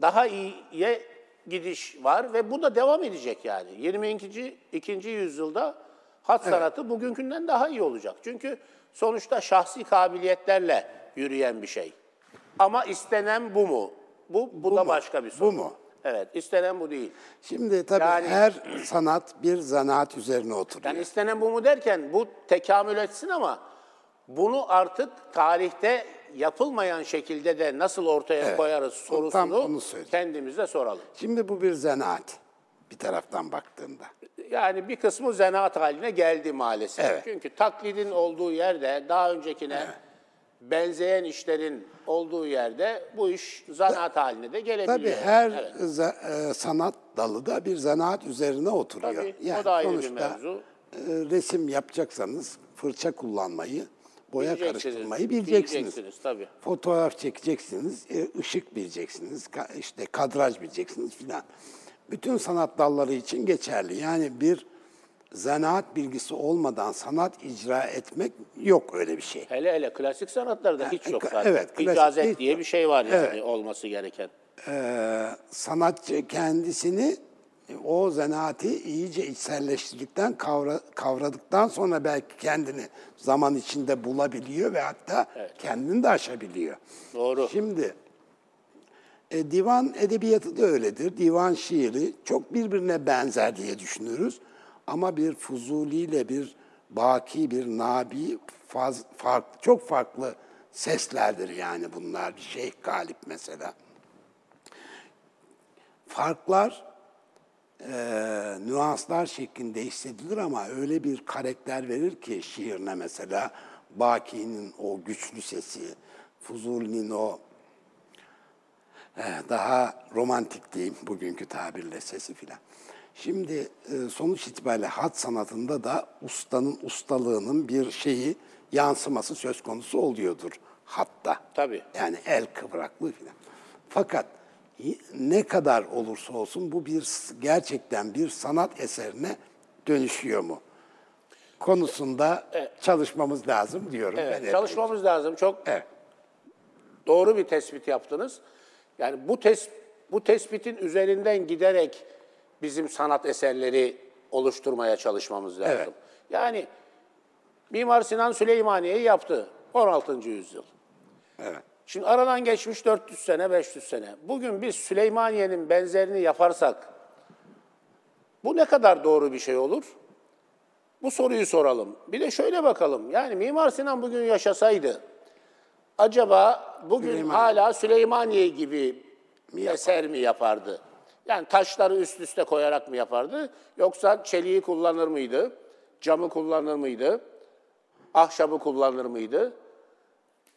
daha iyiye gidiş var ve bu da devam edecek yani. 22. 2. yüzyılda hat sanatı bugünkünden daha iyi olacak. Çünkü sonuçta şahsi kabiliyetlerle yürüyen bir şey. Ama istenen bu mu? Bu, bu, da mu? başka bir soru. Bu mu? Evet, istenen bu değil. Şimdi tabii Yani- her sanat bir zanaat üzerine oturuyor. Yani istenen bu mu derken bu tekamül etsin ama bunu artık tarihte yapılmayan şekilde de nasıl ortaya Evet, koyarız sorusunu kendimize soralım. Şimdi bu bir zanaat bir taraftan baktığında. Yani bir kısmı zanaat haline geldi maalesef. Evet. Çünkü taklidin olduğu yerde daha öncekine benzeyen işlerin olduğu yerde bu iş zanaat haline de gelebiliyor. Tabii her Evet. za- e, sanat dalı da bir zanaat üzerine oturuyor. Tabii, o da ayrı bir sonuçta, mevzu. e, resim yapacaksanız fırça kullanmayı, boya Bileceksiniz, karıştırmayı bileceksiniz. bileceksiniz, tabii. Fotoğraf çekeceksiniz, e, ışık bileceksiniz, ka- işte kadraj bileceksiniz filan. Bütün sanat dalları için geçerli. Yani bir zanaat bilgisi olmadan sanat icra etmek yok öyle bir şey. Hele hele klasik sanatlarda hiç yok ka- zaten. evet, klasik İcazet hiç diye yok. bir şey var yani Evet. olması gereken. Ee, sanatçı kendisini o zanaati iyice içselleştirdikten, kavra, kavradıktan sonra belki kendini zaman içinde bulabiliyor ve hatta kendini de aşabiliyor. Doğru. Şimdi e, divan edebiyatı da öyledir. Divan şiiri çok birbirine benzer diye düşünürüz. Ama bir Fuzuli ile bir Baki, bir Nabi faz, fark, çok farklı seslerdir yani bunlar. Bir Şeyh Galip mesela. Farklar e, nüanslar şeklinde hissedilir ama öyle bir karakter verir ki şiirine mesela Baki'nin o güçlü sesi, Fuzuli'nin o daha romantik diyeyim bugünkü tabirle sesi filan. Şimdi e, sonuç itibariyle hat sanatında da ustanın ustalığının bir şeyi yansıması söz konusu oluyordur hatta. Tabii. Yani el kıvraklığı filan. Fakat ne kadar olursa olsun bu bir gerçekten bir sanat eserine dönüşüyor mu? Konusunda çalışmamız lazım diyorum. Evet, ben çalışmamız lazım. Çok Evet. doğru bir tespit yaptınız. Yani bu tes bu tespitin üzerinden giderek bizim sanat eserleri oluşturmaya çalışmamız lazım. Evet. Yani Mimar Sinan Süleymaniye'yi yaptı 16. yüzyıl. Evet. Şimdi aradan geçmiş 400 sene, 500 sene. Bugün biz Süleymaniye'nin benzerini yaparsak bu ne kadar doğru bir şey olur? Bu soruyu soralım. Bir de şöyle bakalım. Yani Mimar Sinan bugün yaşasaydı acaba bugün Süleyman- hala Süleymaniye gibi eser mi yapardı? Yani taşları üst üste koyarak mı yapardı? Yoksa çeliği kullanır mıydı? Camı kullanır mıydı? Ahşabı kullanır mıydı?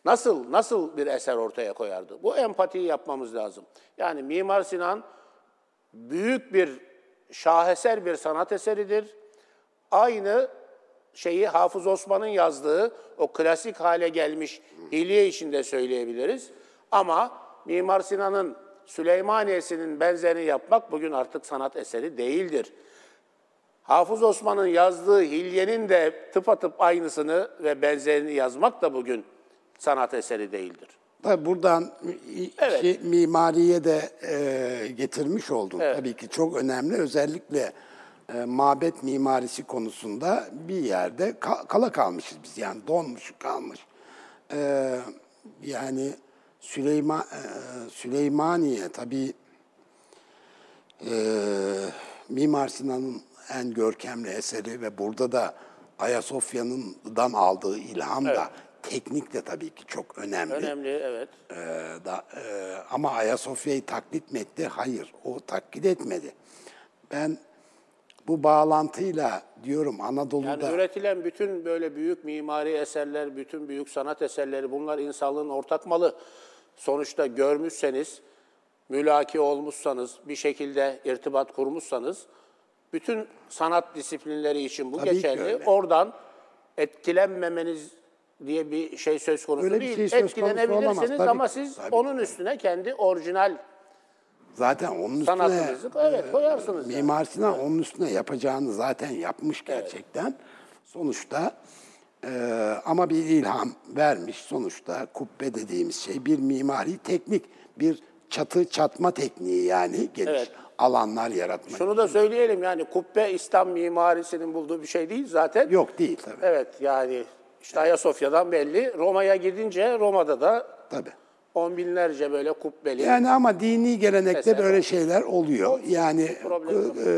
Nasıl nasıl bir eser ortaya koyardı? Bu empatiyi yapmamız lazım. Yani Mimar Sinan büyük bir şaheser bir sanat eseridir. Aynı şeyi Hafız Osman'ın yazdığı o klasik hale gelmiş hilye işinde söyleyebiliriz. Ama Mimar Sinan'ın Süleymaniye'sinin benzerini yapmak bugün artık sanat eseri değildir. Hafız Osman'ın yazdığı hilyenin de tıpatıp aynısını ve benzerini yazmak da bugün sanat eseri değildir. Tabii buradan Evet. şey, mimariye de e, getirmiş oldun. Evet. Tabii ki çok önemli. Özellikle e, mabet mimarisi konusunda bir yerde ka- kala kalmışız biz. Yani donmuş kalmış. E, yani Süleyman e, Süleymaniye tabii e, Mimar Sinan'ın en görkemli eseri ve burada da Ayasofya'ndan aldığı ilham da teknik de tabii ki çok önemli. Önemli, evet. Ee, da, e, ama Ayasofya'yı taklit mi etti? Hayır, o taklit etmedi. Ben bu bağlantıyla diyorum Anadolu'da... Yani üretilen bütün böyle büyük mimari eserler, bütün büyük sanat eserleri bunlar insanlığın ortak malı. Sonuçta görmüşseniz, mülaki olmuşsanız, bir şekilde irtibat kurmuşsanız bütün sanat disiplinleri için bu Tabii geçerli. Oradan etkilenmemeniz diye bir şey söz konusu Öyle değil. şey söz konusu Etkilenebilirsiniz olamaz. Tabii ama siz tabii onun üstüne kendi orijinal Zaten onun üstüne... sanatınızı evet koyarsınız. yani. Mimar Sinan onun üstüne yapacağını zaten yapmış gerçekten. Sonuçta e, ama bir ilham vermiş. Sonuçta kubbe dediğimiz şey bir mimari teknik, bir çatı çatma tekniği yani geniş Evet. alanlar yaratmak. Şunu da söyleyelim yani kubbe İslam mimarisinin bulduğu bir şey değil zaten. Yok değil tabii. Evet yani işte Ayasofya'dan belli. Roma'ya gidince Roma'da da Tabii. On binlerce böyle kubbeli. Yani ama dini gelenekte Eser böyle şeyler oluyor. Yani yok. e,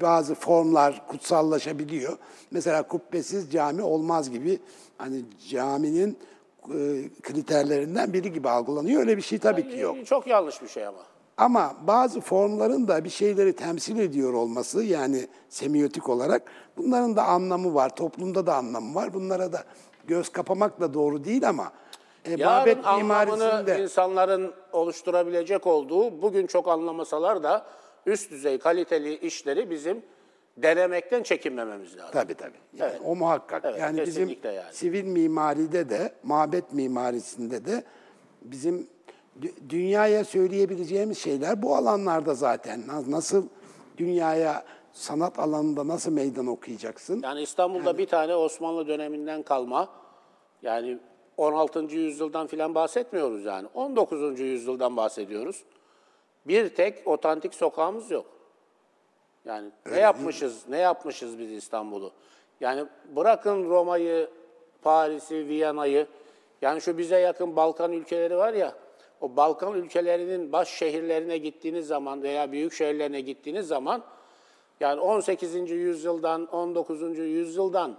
bazı formlar kutsallaşabiliyor. Mesela kubbesiz cami olmaz gibi hani caminin e, kriterlerinden biri gibi algılanıyor. Öyle bir şey tabii ki yok. Çok yanlış bir şey ama. Ama bazı formların da bir şeyleri temsil ediyor olması yani semiotik olarak bunların da anlamı var. Toplumda da anlamı var. Bunlara da göz kapamak da doğru değil ama e, Yarın anlamını mimarisinde insanların oluşturabilecek olduğu bugün çok anlamasalar da üst düzey kaliteli işleri bizim denemekten çekinmememiz lazım. Tabii tabii. Yani Evet. O muhakkak. Evet, yani bizim kesinlikle yani. sivil mimaride de, mabet mimarisinde de bizim dü- dünyaya söyleyebileceğimiz şeyler bu alanlarda zaten. Na- Nasıl dünyaya sanat alanında nasıl meydan okuyacaksın? Yani İstanbul'da bir tane Osmanlı döneminden kalma, yani 16. yüzyıldan filan bahsetmiyoruz yani. 19. yüzyıldan bahsediyoruz. Bir tek otantik sokağımız yok. Yani ne yapmışız, ne yapmışız biz İstanbul'u? Yani bırakın Roma'yı, Paris'i, Viyana'yı, yani şu bize yakın Balkan ülkeleri var ya, o Balkan ülkelerinin baş şehirlerine gittiğiniz zaman veya büyük şehirlerine gittiğiniz zaman, yani 18. yüzyıldan, 19. yüzyıldan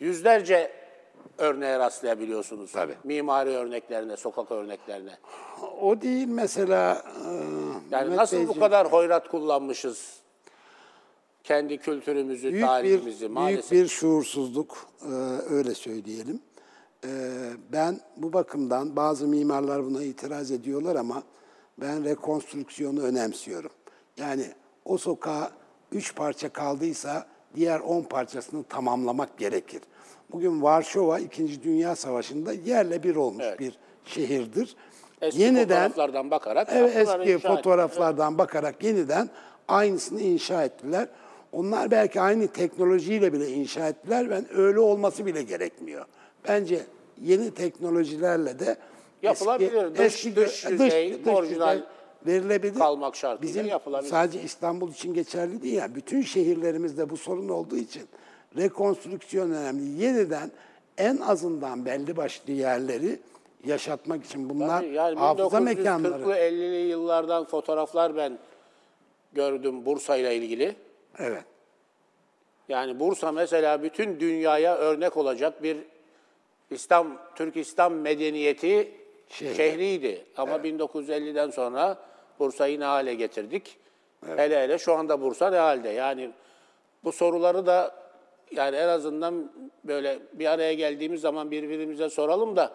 yüzlerce örneğe rastlayabiliyorsunuz. Tabii. Mimari örneklerine, sokak örneklerine. O değil mesela. e, Yani Mehmet nasıl bu Beyciğim, kadar hoyrat kullanmışız kendi kültürümüzü, büyük tarihimizi bir, büyük maalesef. bir şuursuzluk e, öyle söyleyelim. E, ben bu bakımdan bazı mimarlar buna itiraz ediyorlar ama ben rekonstrüksiyonu önemsiyorum. Yani o sokağa üç parça kaldıysa diğer on parçasını tamamlamak gerekir. Bugün Varşova İkinci Dünya Savaşı'nda yerle bir olmuş Evet. bir şehirdir. Eski fotoğraflardan bakarak Evet, eski inşa ettiler. fotoğraflardan bakarak yeniden aynısını inşa ettiler. Onlar belki aynı teknolojiyle bile inşa ettiler. Ben öyle olması bile gerekmiyor. Bence yeni teknolojilerle de Yapılabilir. Dış- dış yüzey, orijinal yüzey verilebilir. kalmak şartıyla Bizim yapılabilir. sadece İstanbul için geçerli değil ya. Bütün şehirlerimizde bu sorun olduğu için rekonstrüksiyon önemli. Yeniden en azından belli başlı yerleri yaşatmak için bunlar Tabii, yani hafıza mekanları. 1940'lı 50'li yıllardan fotoğraflar ben gördüm Bursa ile ilgili. Evet. Yani Bursa mesela bütün dünyaya örnek olacak bir İslam Türk İslam medeniyeti Şehri. şehriydi. Ama 1950'den sonra Bursa'yı ne hale getirdik? Hele hele şu anda Bursa ne halde? Yani bu soruları da yani en azından böyle bir araya geldiğimiz zaman birbirimize soralım da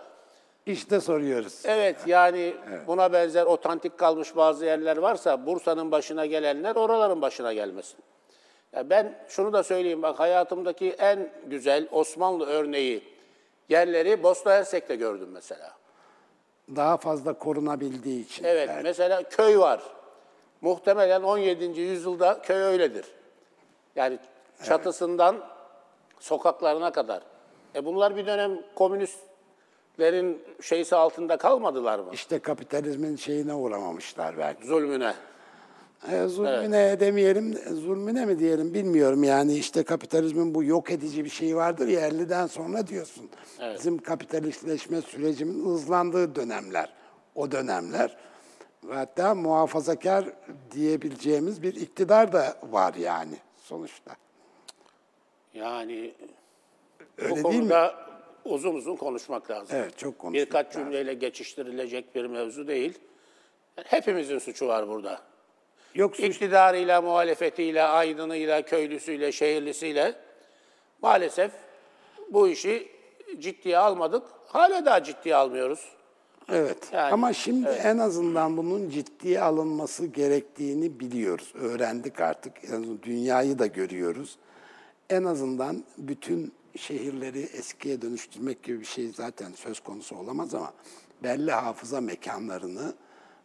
İşte soruyoruz. Evet yani buna benzer otantik kalmış bazı yerler varsa Bursa'nın başına gelenler oraların başına gelmesin. Ya ben şunu da söyleyeyim bak hayatımdaki en güzel Osmanlı örneği yerleri Bosna Hersek'te gördüm mesela. Daha fazla korunabildiği için. Evet Yani mesela köy var. Muhtemelen 17. yüzyılda köy öyledir. Yani çatısından sokaklarına kadar. E bunlar bir dönem komünistlerin şeysi altında kalmadılar mı? İşte kapitalizmin şeyine uğramamışlar belki. Zulmüne. E, zulmüne demeyelim, zulmüne mi diyelim bilmiyorum yani işte kapitalizmin bu yok edici bir şeyi vardır ya 50'den sonra diyorsun. Bizim kapitalistleşme sürecinin hızlandığı dönemler, o dönemler. Hatta muhafazakar diyebileceğimiz bir iktidar da var yani sonuçta. Yani Öyle bu değil mi? konuda uzun uzun konuşmak lazım. Evet, çok konuşmak Birkaç lazım. cümleyle geçiştirilecek bir mevzu değil. Hepimizin suçu var burada. Yok suç İktidarıyla, muhalefetiyle, aydınıyla, köylüsüyle, şehirlisiyle maalesef bu işi ciddiye almadık. Hala daha ciddiye almıyoruz. Evet. Yani, Ama şimdi en azından bunun ciddiye alınması gerektiğini biliyoruz. Öğrendik artık. Yani dünyayı da görüyoruz. En azından bütün şehirleri eskiye dönüştürmek gibi bir şey zaten söz konusu olamaz ama belli hafıza mekanlarını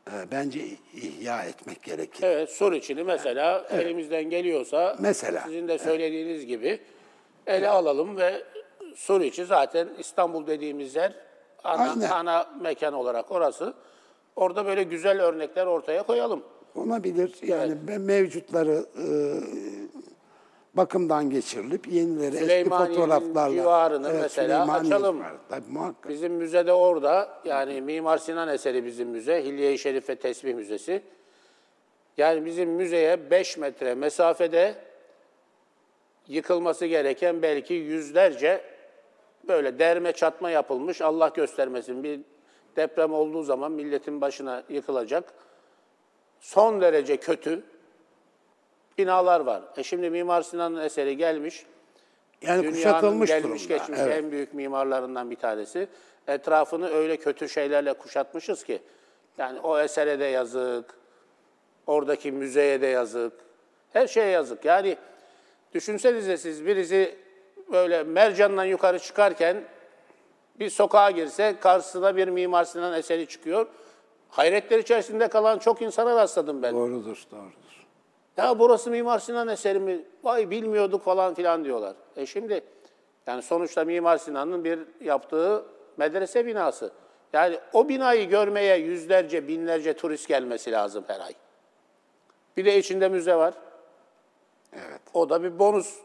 e, bence ihya etmek gerekir. Evet, sur içini mesela elimizden geliyorsa Mesela. sizin de söylediğiniz gibi ele alalım ve sur içi zaten İstanbul dediğimiz yer ana, Aynen. ana mekan olarak orası. Orada böyle güzel örnekler ortaya koyalım. Olabilir. Yani ben mevcutları e, bakımdan geçirilip yenileri eski Süleymaniye'nin fotoğraflarla civarını mesela Süleymaniye açalım. civarı, Tabii muhakkak. Bizim müzede orada. Yani Mimar Sinan eseri bizim müze, Hilye-i Şerife Tesbih Müzesi. Yani bizim müzeye 5 metre mesafede yıkılması gereken belki yüzlerce böyle derme çatma yapılmış. Allah göstermesin. Bir deprem olduğu zaman milletin başına yıkılacak. Son derece kötü binalar var. E şimdi Mimar Sinan'ın eseri gelmiş. Yani Dünyanın kuşatılmış gelmiş durumda. geçmiş Evet. en büyük mimarlarından bir tanesi. Etrafını öyle kötü şeylerle kuşatmışız ki. Yani o esere de yazık, oradaki müzeye de yazık, her şeye yazık. Yani düşünsenize siz birisi böyle mercandan yukarı çıkarken bir sokağa girse karşısına bir Mimar Sinan eseri çıkıyor. Hayretler içerisinde kalan çok insana rastladım ben. Doğrudur, doğrudur. Ya burası Mimar Sinan eseri mi? Vay bilmiyorduk falan filan diyorlar. E şimdi yani sonuçta Mimar Sinan'ın bir yaptığı medrese binası. Yani o binayı görmeye yüzlerce, binlerce turist gelmesi lazım her ay. Bir de içinde müze var. Evet. O da bir bonus.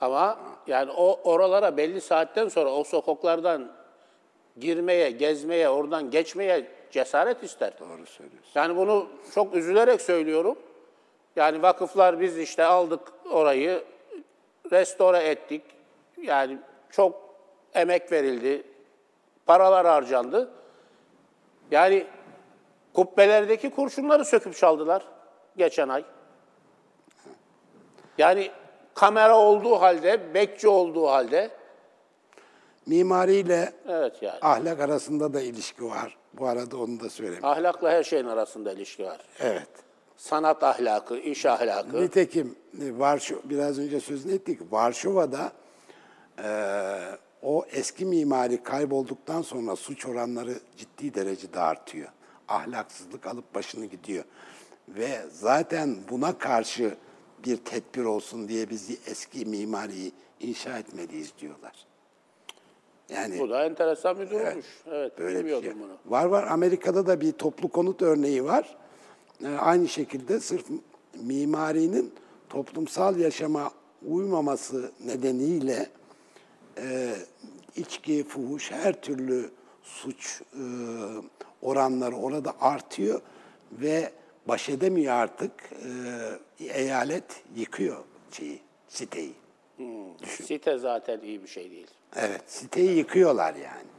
Ama yani o oralara belli saatten sonra o sokaklardan girmeye, gezmeye, oradan geçmeye cesaret ister. Doğru söylüyorsun. Yani bunu çok üzülerek söylüyorum. Yani vakıflar biz işte aldık orayı, restore ettik. Yani çok emek verildi, paralar harcandı. Yani kubbelerdeki kurşunları söküp çaldılar geçen ay. Yani kamera olduğu halde, bekçi olduğu halde, Mimariyle evet yani. ahlak arasında da ilişki var. Bu arada onu da söyleyeyim. Ahlakla her şeyin arasında ilişki var. Evet. Sanat ahlakı, iş ahlakı. Nitekim e, Varşo, biraz önce sözünü ettik. Varşova'da e, o eski mimari kaybolduktan sonra suç oranları ciddi derecede artıyor. Ahlaksızlık alıp başını gidiyor. Ve zaten buna karşı bir tedbir olsun diye biz eski mimariyi inşa etmeliyiz diyorlar. Yani Bu da enteresan bir durummuş. Evet, Böyle bir bilmiyordum şey. bunu. Var var Amerika'da da bir toplu konut örneği var. Ee, aynı şekilde sırf mimarinin toplumsal yaşama uymaması nedeniyle e, içki, fuhuş, her türlü suç e, oranları orada artıyor ve baş edemiyor artık. E, eyalet yıkıyor şeyi, siteyi. Site zaten iyi bir şey değil. Evet, siteyi yıkıyorlar yani.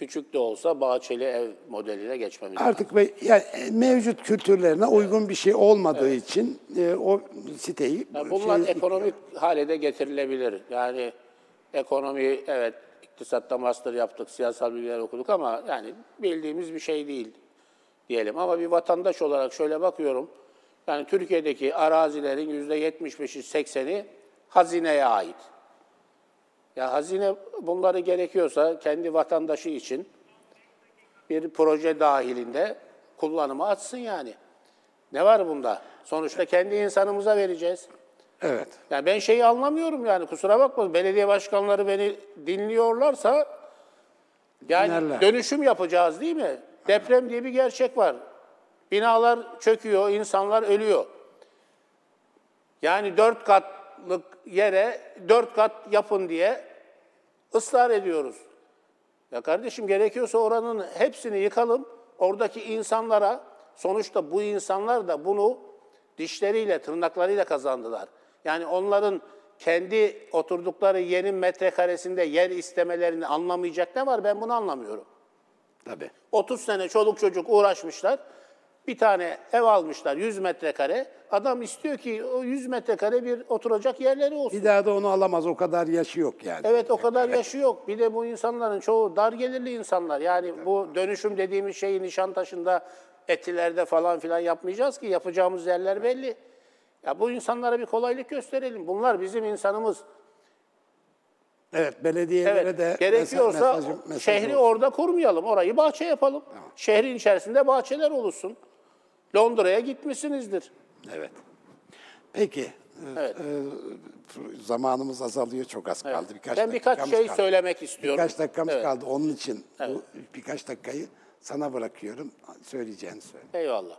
Küçük de olsa bahçeli ev modeline geçmemiz lazım. Artık yani e, mevcut kültürlerine uygun bir şey olmadığı için e, o siteyi Yani bunlar şey- ekonomik hale de getirilebilir. Yani ekonomi evet iktisatta master yaptık, siyasal bilgiler okuduk ama yani bildiğimiz bir şey değil diyelim. Ama bir vatandaş olarak şöyle bakıyorum. Yani Türkiye'deki arazilerin yüzde 75'i 80'i hazineye ait. Ya hazine bunları gerekiyorsa kendi vatandaşı için bir proje dahilinde kullanıma açsın yani. Ne var bunda? Sonuçta kendi insanımıza vereceğiz. Evet. Yani ben şeyi anlamıyorum yani kusura bakma belediye başkanları beni dinliyorlarsa yani Dinlerler. dönüşüm yapacağız değil mi? Deprem diye bir gerçek var. Binalar çöküyor, insanlar ölüyor. Yani dört katlık yere dört kat yapın diye ısrar ediyoruz. Ya kardeşim gerekiyorsa oranın hepsini yıkalım. Oradaki insanlara sonuçta bu insanlar da bunu dişleriyle, tırnaklarıyla kazandılar. Yani onların kendi oturdukları yerin metrekaresinde yer istemelerini anlamayacak ne var ben bunu anlamıyorum. Tabii. 30 sene çoluk çocuk uğraşmışlar. Bir tane ev almışlar 100 metrekare. Adam istiyor ki o 100 metrekare bir oturacak yerleri olsun. Bir daha da onu alamaz. O kadar yaşı yok yani. Evet o kadar yaşı yok. Bir de bu insanların çoğu dar gelirli insanlar. Yani bu dönüşüm dediğimiz şeyi Nişantaşı'nda, Etiler'de falan filan yapmayacağız ki. Yapacağımız yerler belli. Ya bu insanlara bir kolaylık gösterelim. Bunlar bizim insanımız. Evet, belediyelere Evet, de gerekiyorsa mesaj- mesaj şehri olsun. orada kurmayalım. Orayı bahçe yapalım. Şehrin içerisinde bahçeler oluşsun. Londra'ya gitmişsinizdir. Evet. Peki. e, Evet. e, zamanımız azalıyor. Çok az kaldı. Birkaç ben birkaç şey kaldı. söylemek istiyorum. Birkaç dakikamız Evet. kaldı. Onun için bu birkaç dakikayı sana bırakıyorum. Söyleyeceğini söyle. Eyvallah.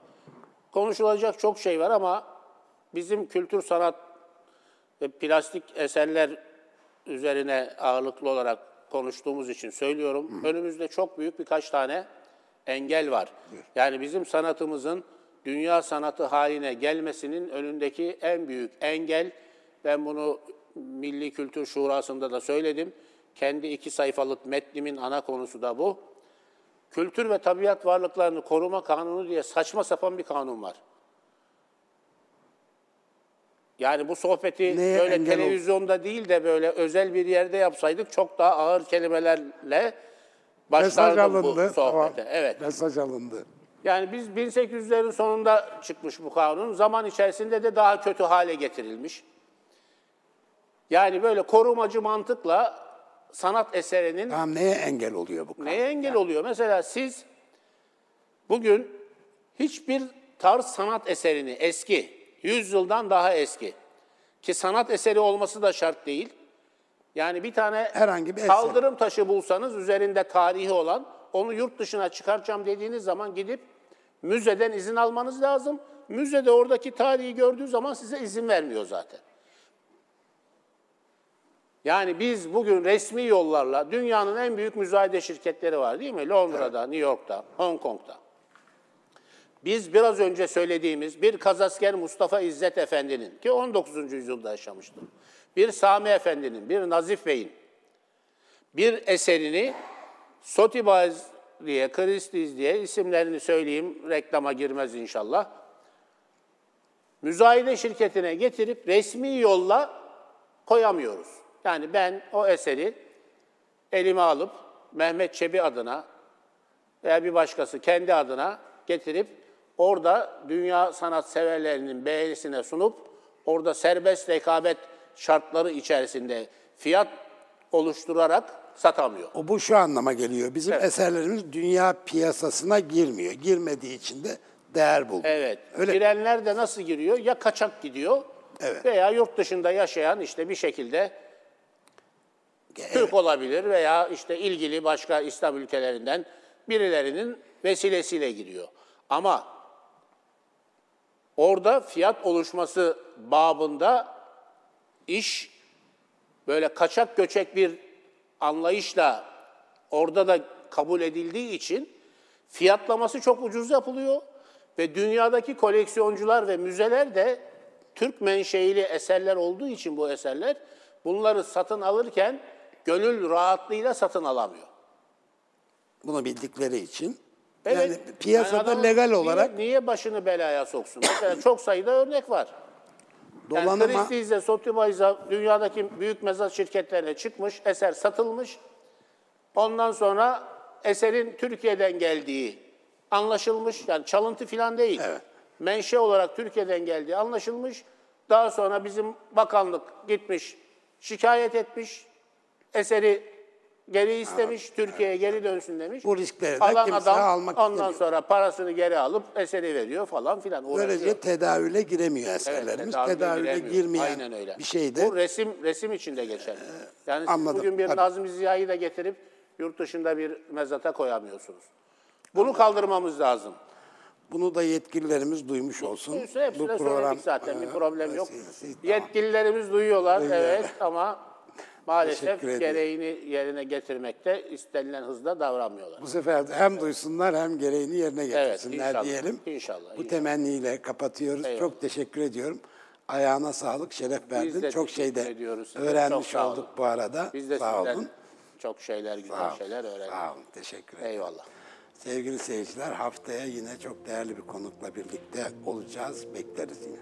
Konuşulacak çok şey var ama bizim kültür sanat ve plastik eserler üzerine ağırlıklı olarak konuştuğumuz için söylüyorum. Önümüzde çok büyük birkaç tane engel var. Yani bizim sanatımızın dünya sanatı haline gelmesinin önündeki en büyük engel, ben bunu Milli Kültür Şurası'nda da söyledim. Kendi iki sayfalık metnimin ana konusu da bu. Kültür ve Tabiat Varlıklarını Koruma Kanunu diye saçma sapan bir kanun var. Yani bu sohbeti Neye böyle engel ol- televizyonda değil de böyle özel bir yerde yapsaydık çok daha ağır kelimelerle başlardım bu sohbete. Tamam. Evet. Mesaj alındı. Yani biz 1800'lerin sonunda çıkmış bu kanun. Zaman içerisinde de daha kötü hale getirilmiş. Yani böyle korumacı mantıkla sanat eserinin Tamam neye engel oluyor bu? Neye engel oluyor? Mesela siz Bugün hiçbir tarz sanat eserini eski, 100 yıldan daha eski ki sanat eseri olması da şart değil. Yani bir tane Herhangi bir eser. kaldırım taşı bulsanız üzerinde tarihi olan onu yurt dışına çıkaracağım dediğiniz zaman gidip müzeden izin almanız lazım. Müzede oradaki tarihi gördüğü zaman size izin vermiyor zaten. Yani biz bugün resmi yollarla dünyanın en büyük müzayede şirketleri var değil mi? Londra'da, New York'ta, Hong Kong'da. Biz biraz önce söylediğimiz bir Kazasker Mustafa İzzet Efendi'nin ki 19. yüzyılda yaşamıştı. Bir Sami Efendi'nin, bir Nazif Bey'in bir eserini Sotibaz diye, Christie's diye isimlerini söyleyeyim, reklama girmez inşallah. Müzayede şirketine getirip resmi yolla koyamıyoruz. Yani ben o eseri elime alıp Mehmet Çebi adına veya bir başkası kendi adına getirip orada dünya sanat severlerinin beğenisine sunup orada serbest rekabet şartları içerisinde fiyat oluşturarak satamıyor. O bu şu anlama geliyor. Bizim eserlerimiz dünya piyasasına girmiyor. Girmediği için de değer bulmuyor. Evet. Öyle Girenler de nasıl giriyor? Ya kaçak gidiyor Evet. veya yurt dışında yaşayan işte bir şekilde Türk olabilir veya işte ilgili başka İslam ülkelerinden birilerinin vesilesiyle giriyor. Ama orada fiyat oluşması babında iş böyle kaçak göçek bir anlayışla orada da kabul edildiği için fiyatlaması çok ucuz yapılıyor ve dünyadaki koleksiyoncular ve müzeler de Türk menşeili eserler olduğu için bu eserler bunları satın alırken gönül rahatlığıyla satın alamıyor. bunu bildikleri için Evet. yani piyasada Yani legal niye- olarak niye başını belaya soksun? Mesela çok sayıda örnek var. Yani dolanıma Christie's'e, Sotheby's'e, dünyadaki büyük mezar şirketlerine çıkmış, eser satılmış. Ondan sonra eserin Türkiye'den geldiği anlaşılmış. Yani çalıntı falan değil. Evet. Menşe olarak Türkiye'den geldiği anlaşılmış. Daha sonra bizim bakanlık gitmiş, şikayet etmiş. Eseri geri istemiş, Türkiye'ye geri dönsün demiş. Bu riskleri de Alan kimse adam almak ondan istemiyor. sonra parasını geri alıp eseri veriyor falan filan. uğraşıyor. böylece tedavüle giremiyor eserlerimiz. tedavüle tedavüle giremiyor. girmeyen Aynen öyle. bir şey de Bu resim resim içinde geçer. Yani siz anladım, bugün bir tabii. Nazım Ziya'yı da getirip yurt dışında bir mezata koyamıyorsunuz. Bunu kaldırmamız lazım. bunu da yetkililerimiz duymuş olsun. Hepsine hepsine söyledik zaten bir e, problem yok. vesilesi- Yetkililerimiz duyuyorlar Duyuyor. evet ama maalesef gereğini yerine getirmekte istenilen hızda davranmıyorlar. Bu sefer de hem duysunlar hem gereğini yerine Evet, getirsinler inşallah. diyelim. İnşallah, Bu temenniyle kapatıyoruz. Eyvallah. Çok teşekkür ediyorum. Ayağına sağlık, şeref verdin. çok şey de öğrenmiş Çok olduk bu arada. Biz de sağ olun. çok şeyler, güzel Sağ olun. şeyler öğrendik. Sağ olun. Teşekkür ederim. Eyvallah. Sevgili seyirciler haftaya yine çok değerli bir konukla birlikte olacağız. Bekleriz yine.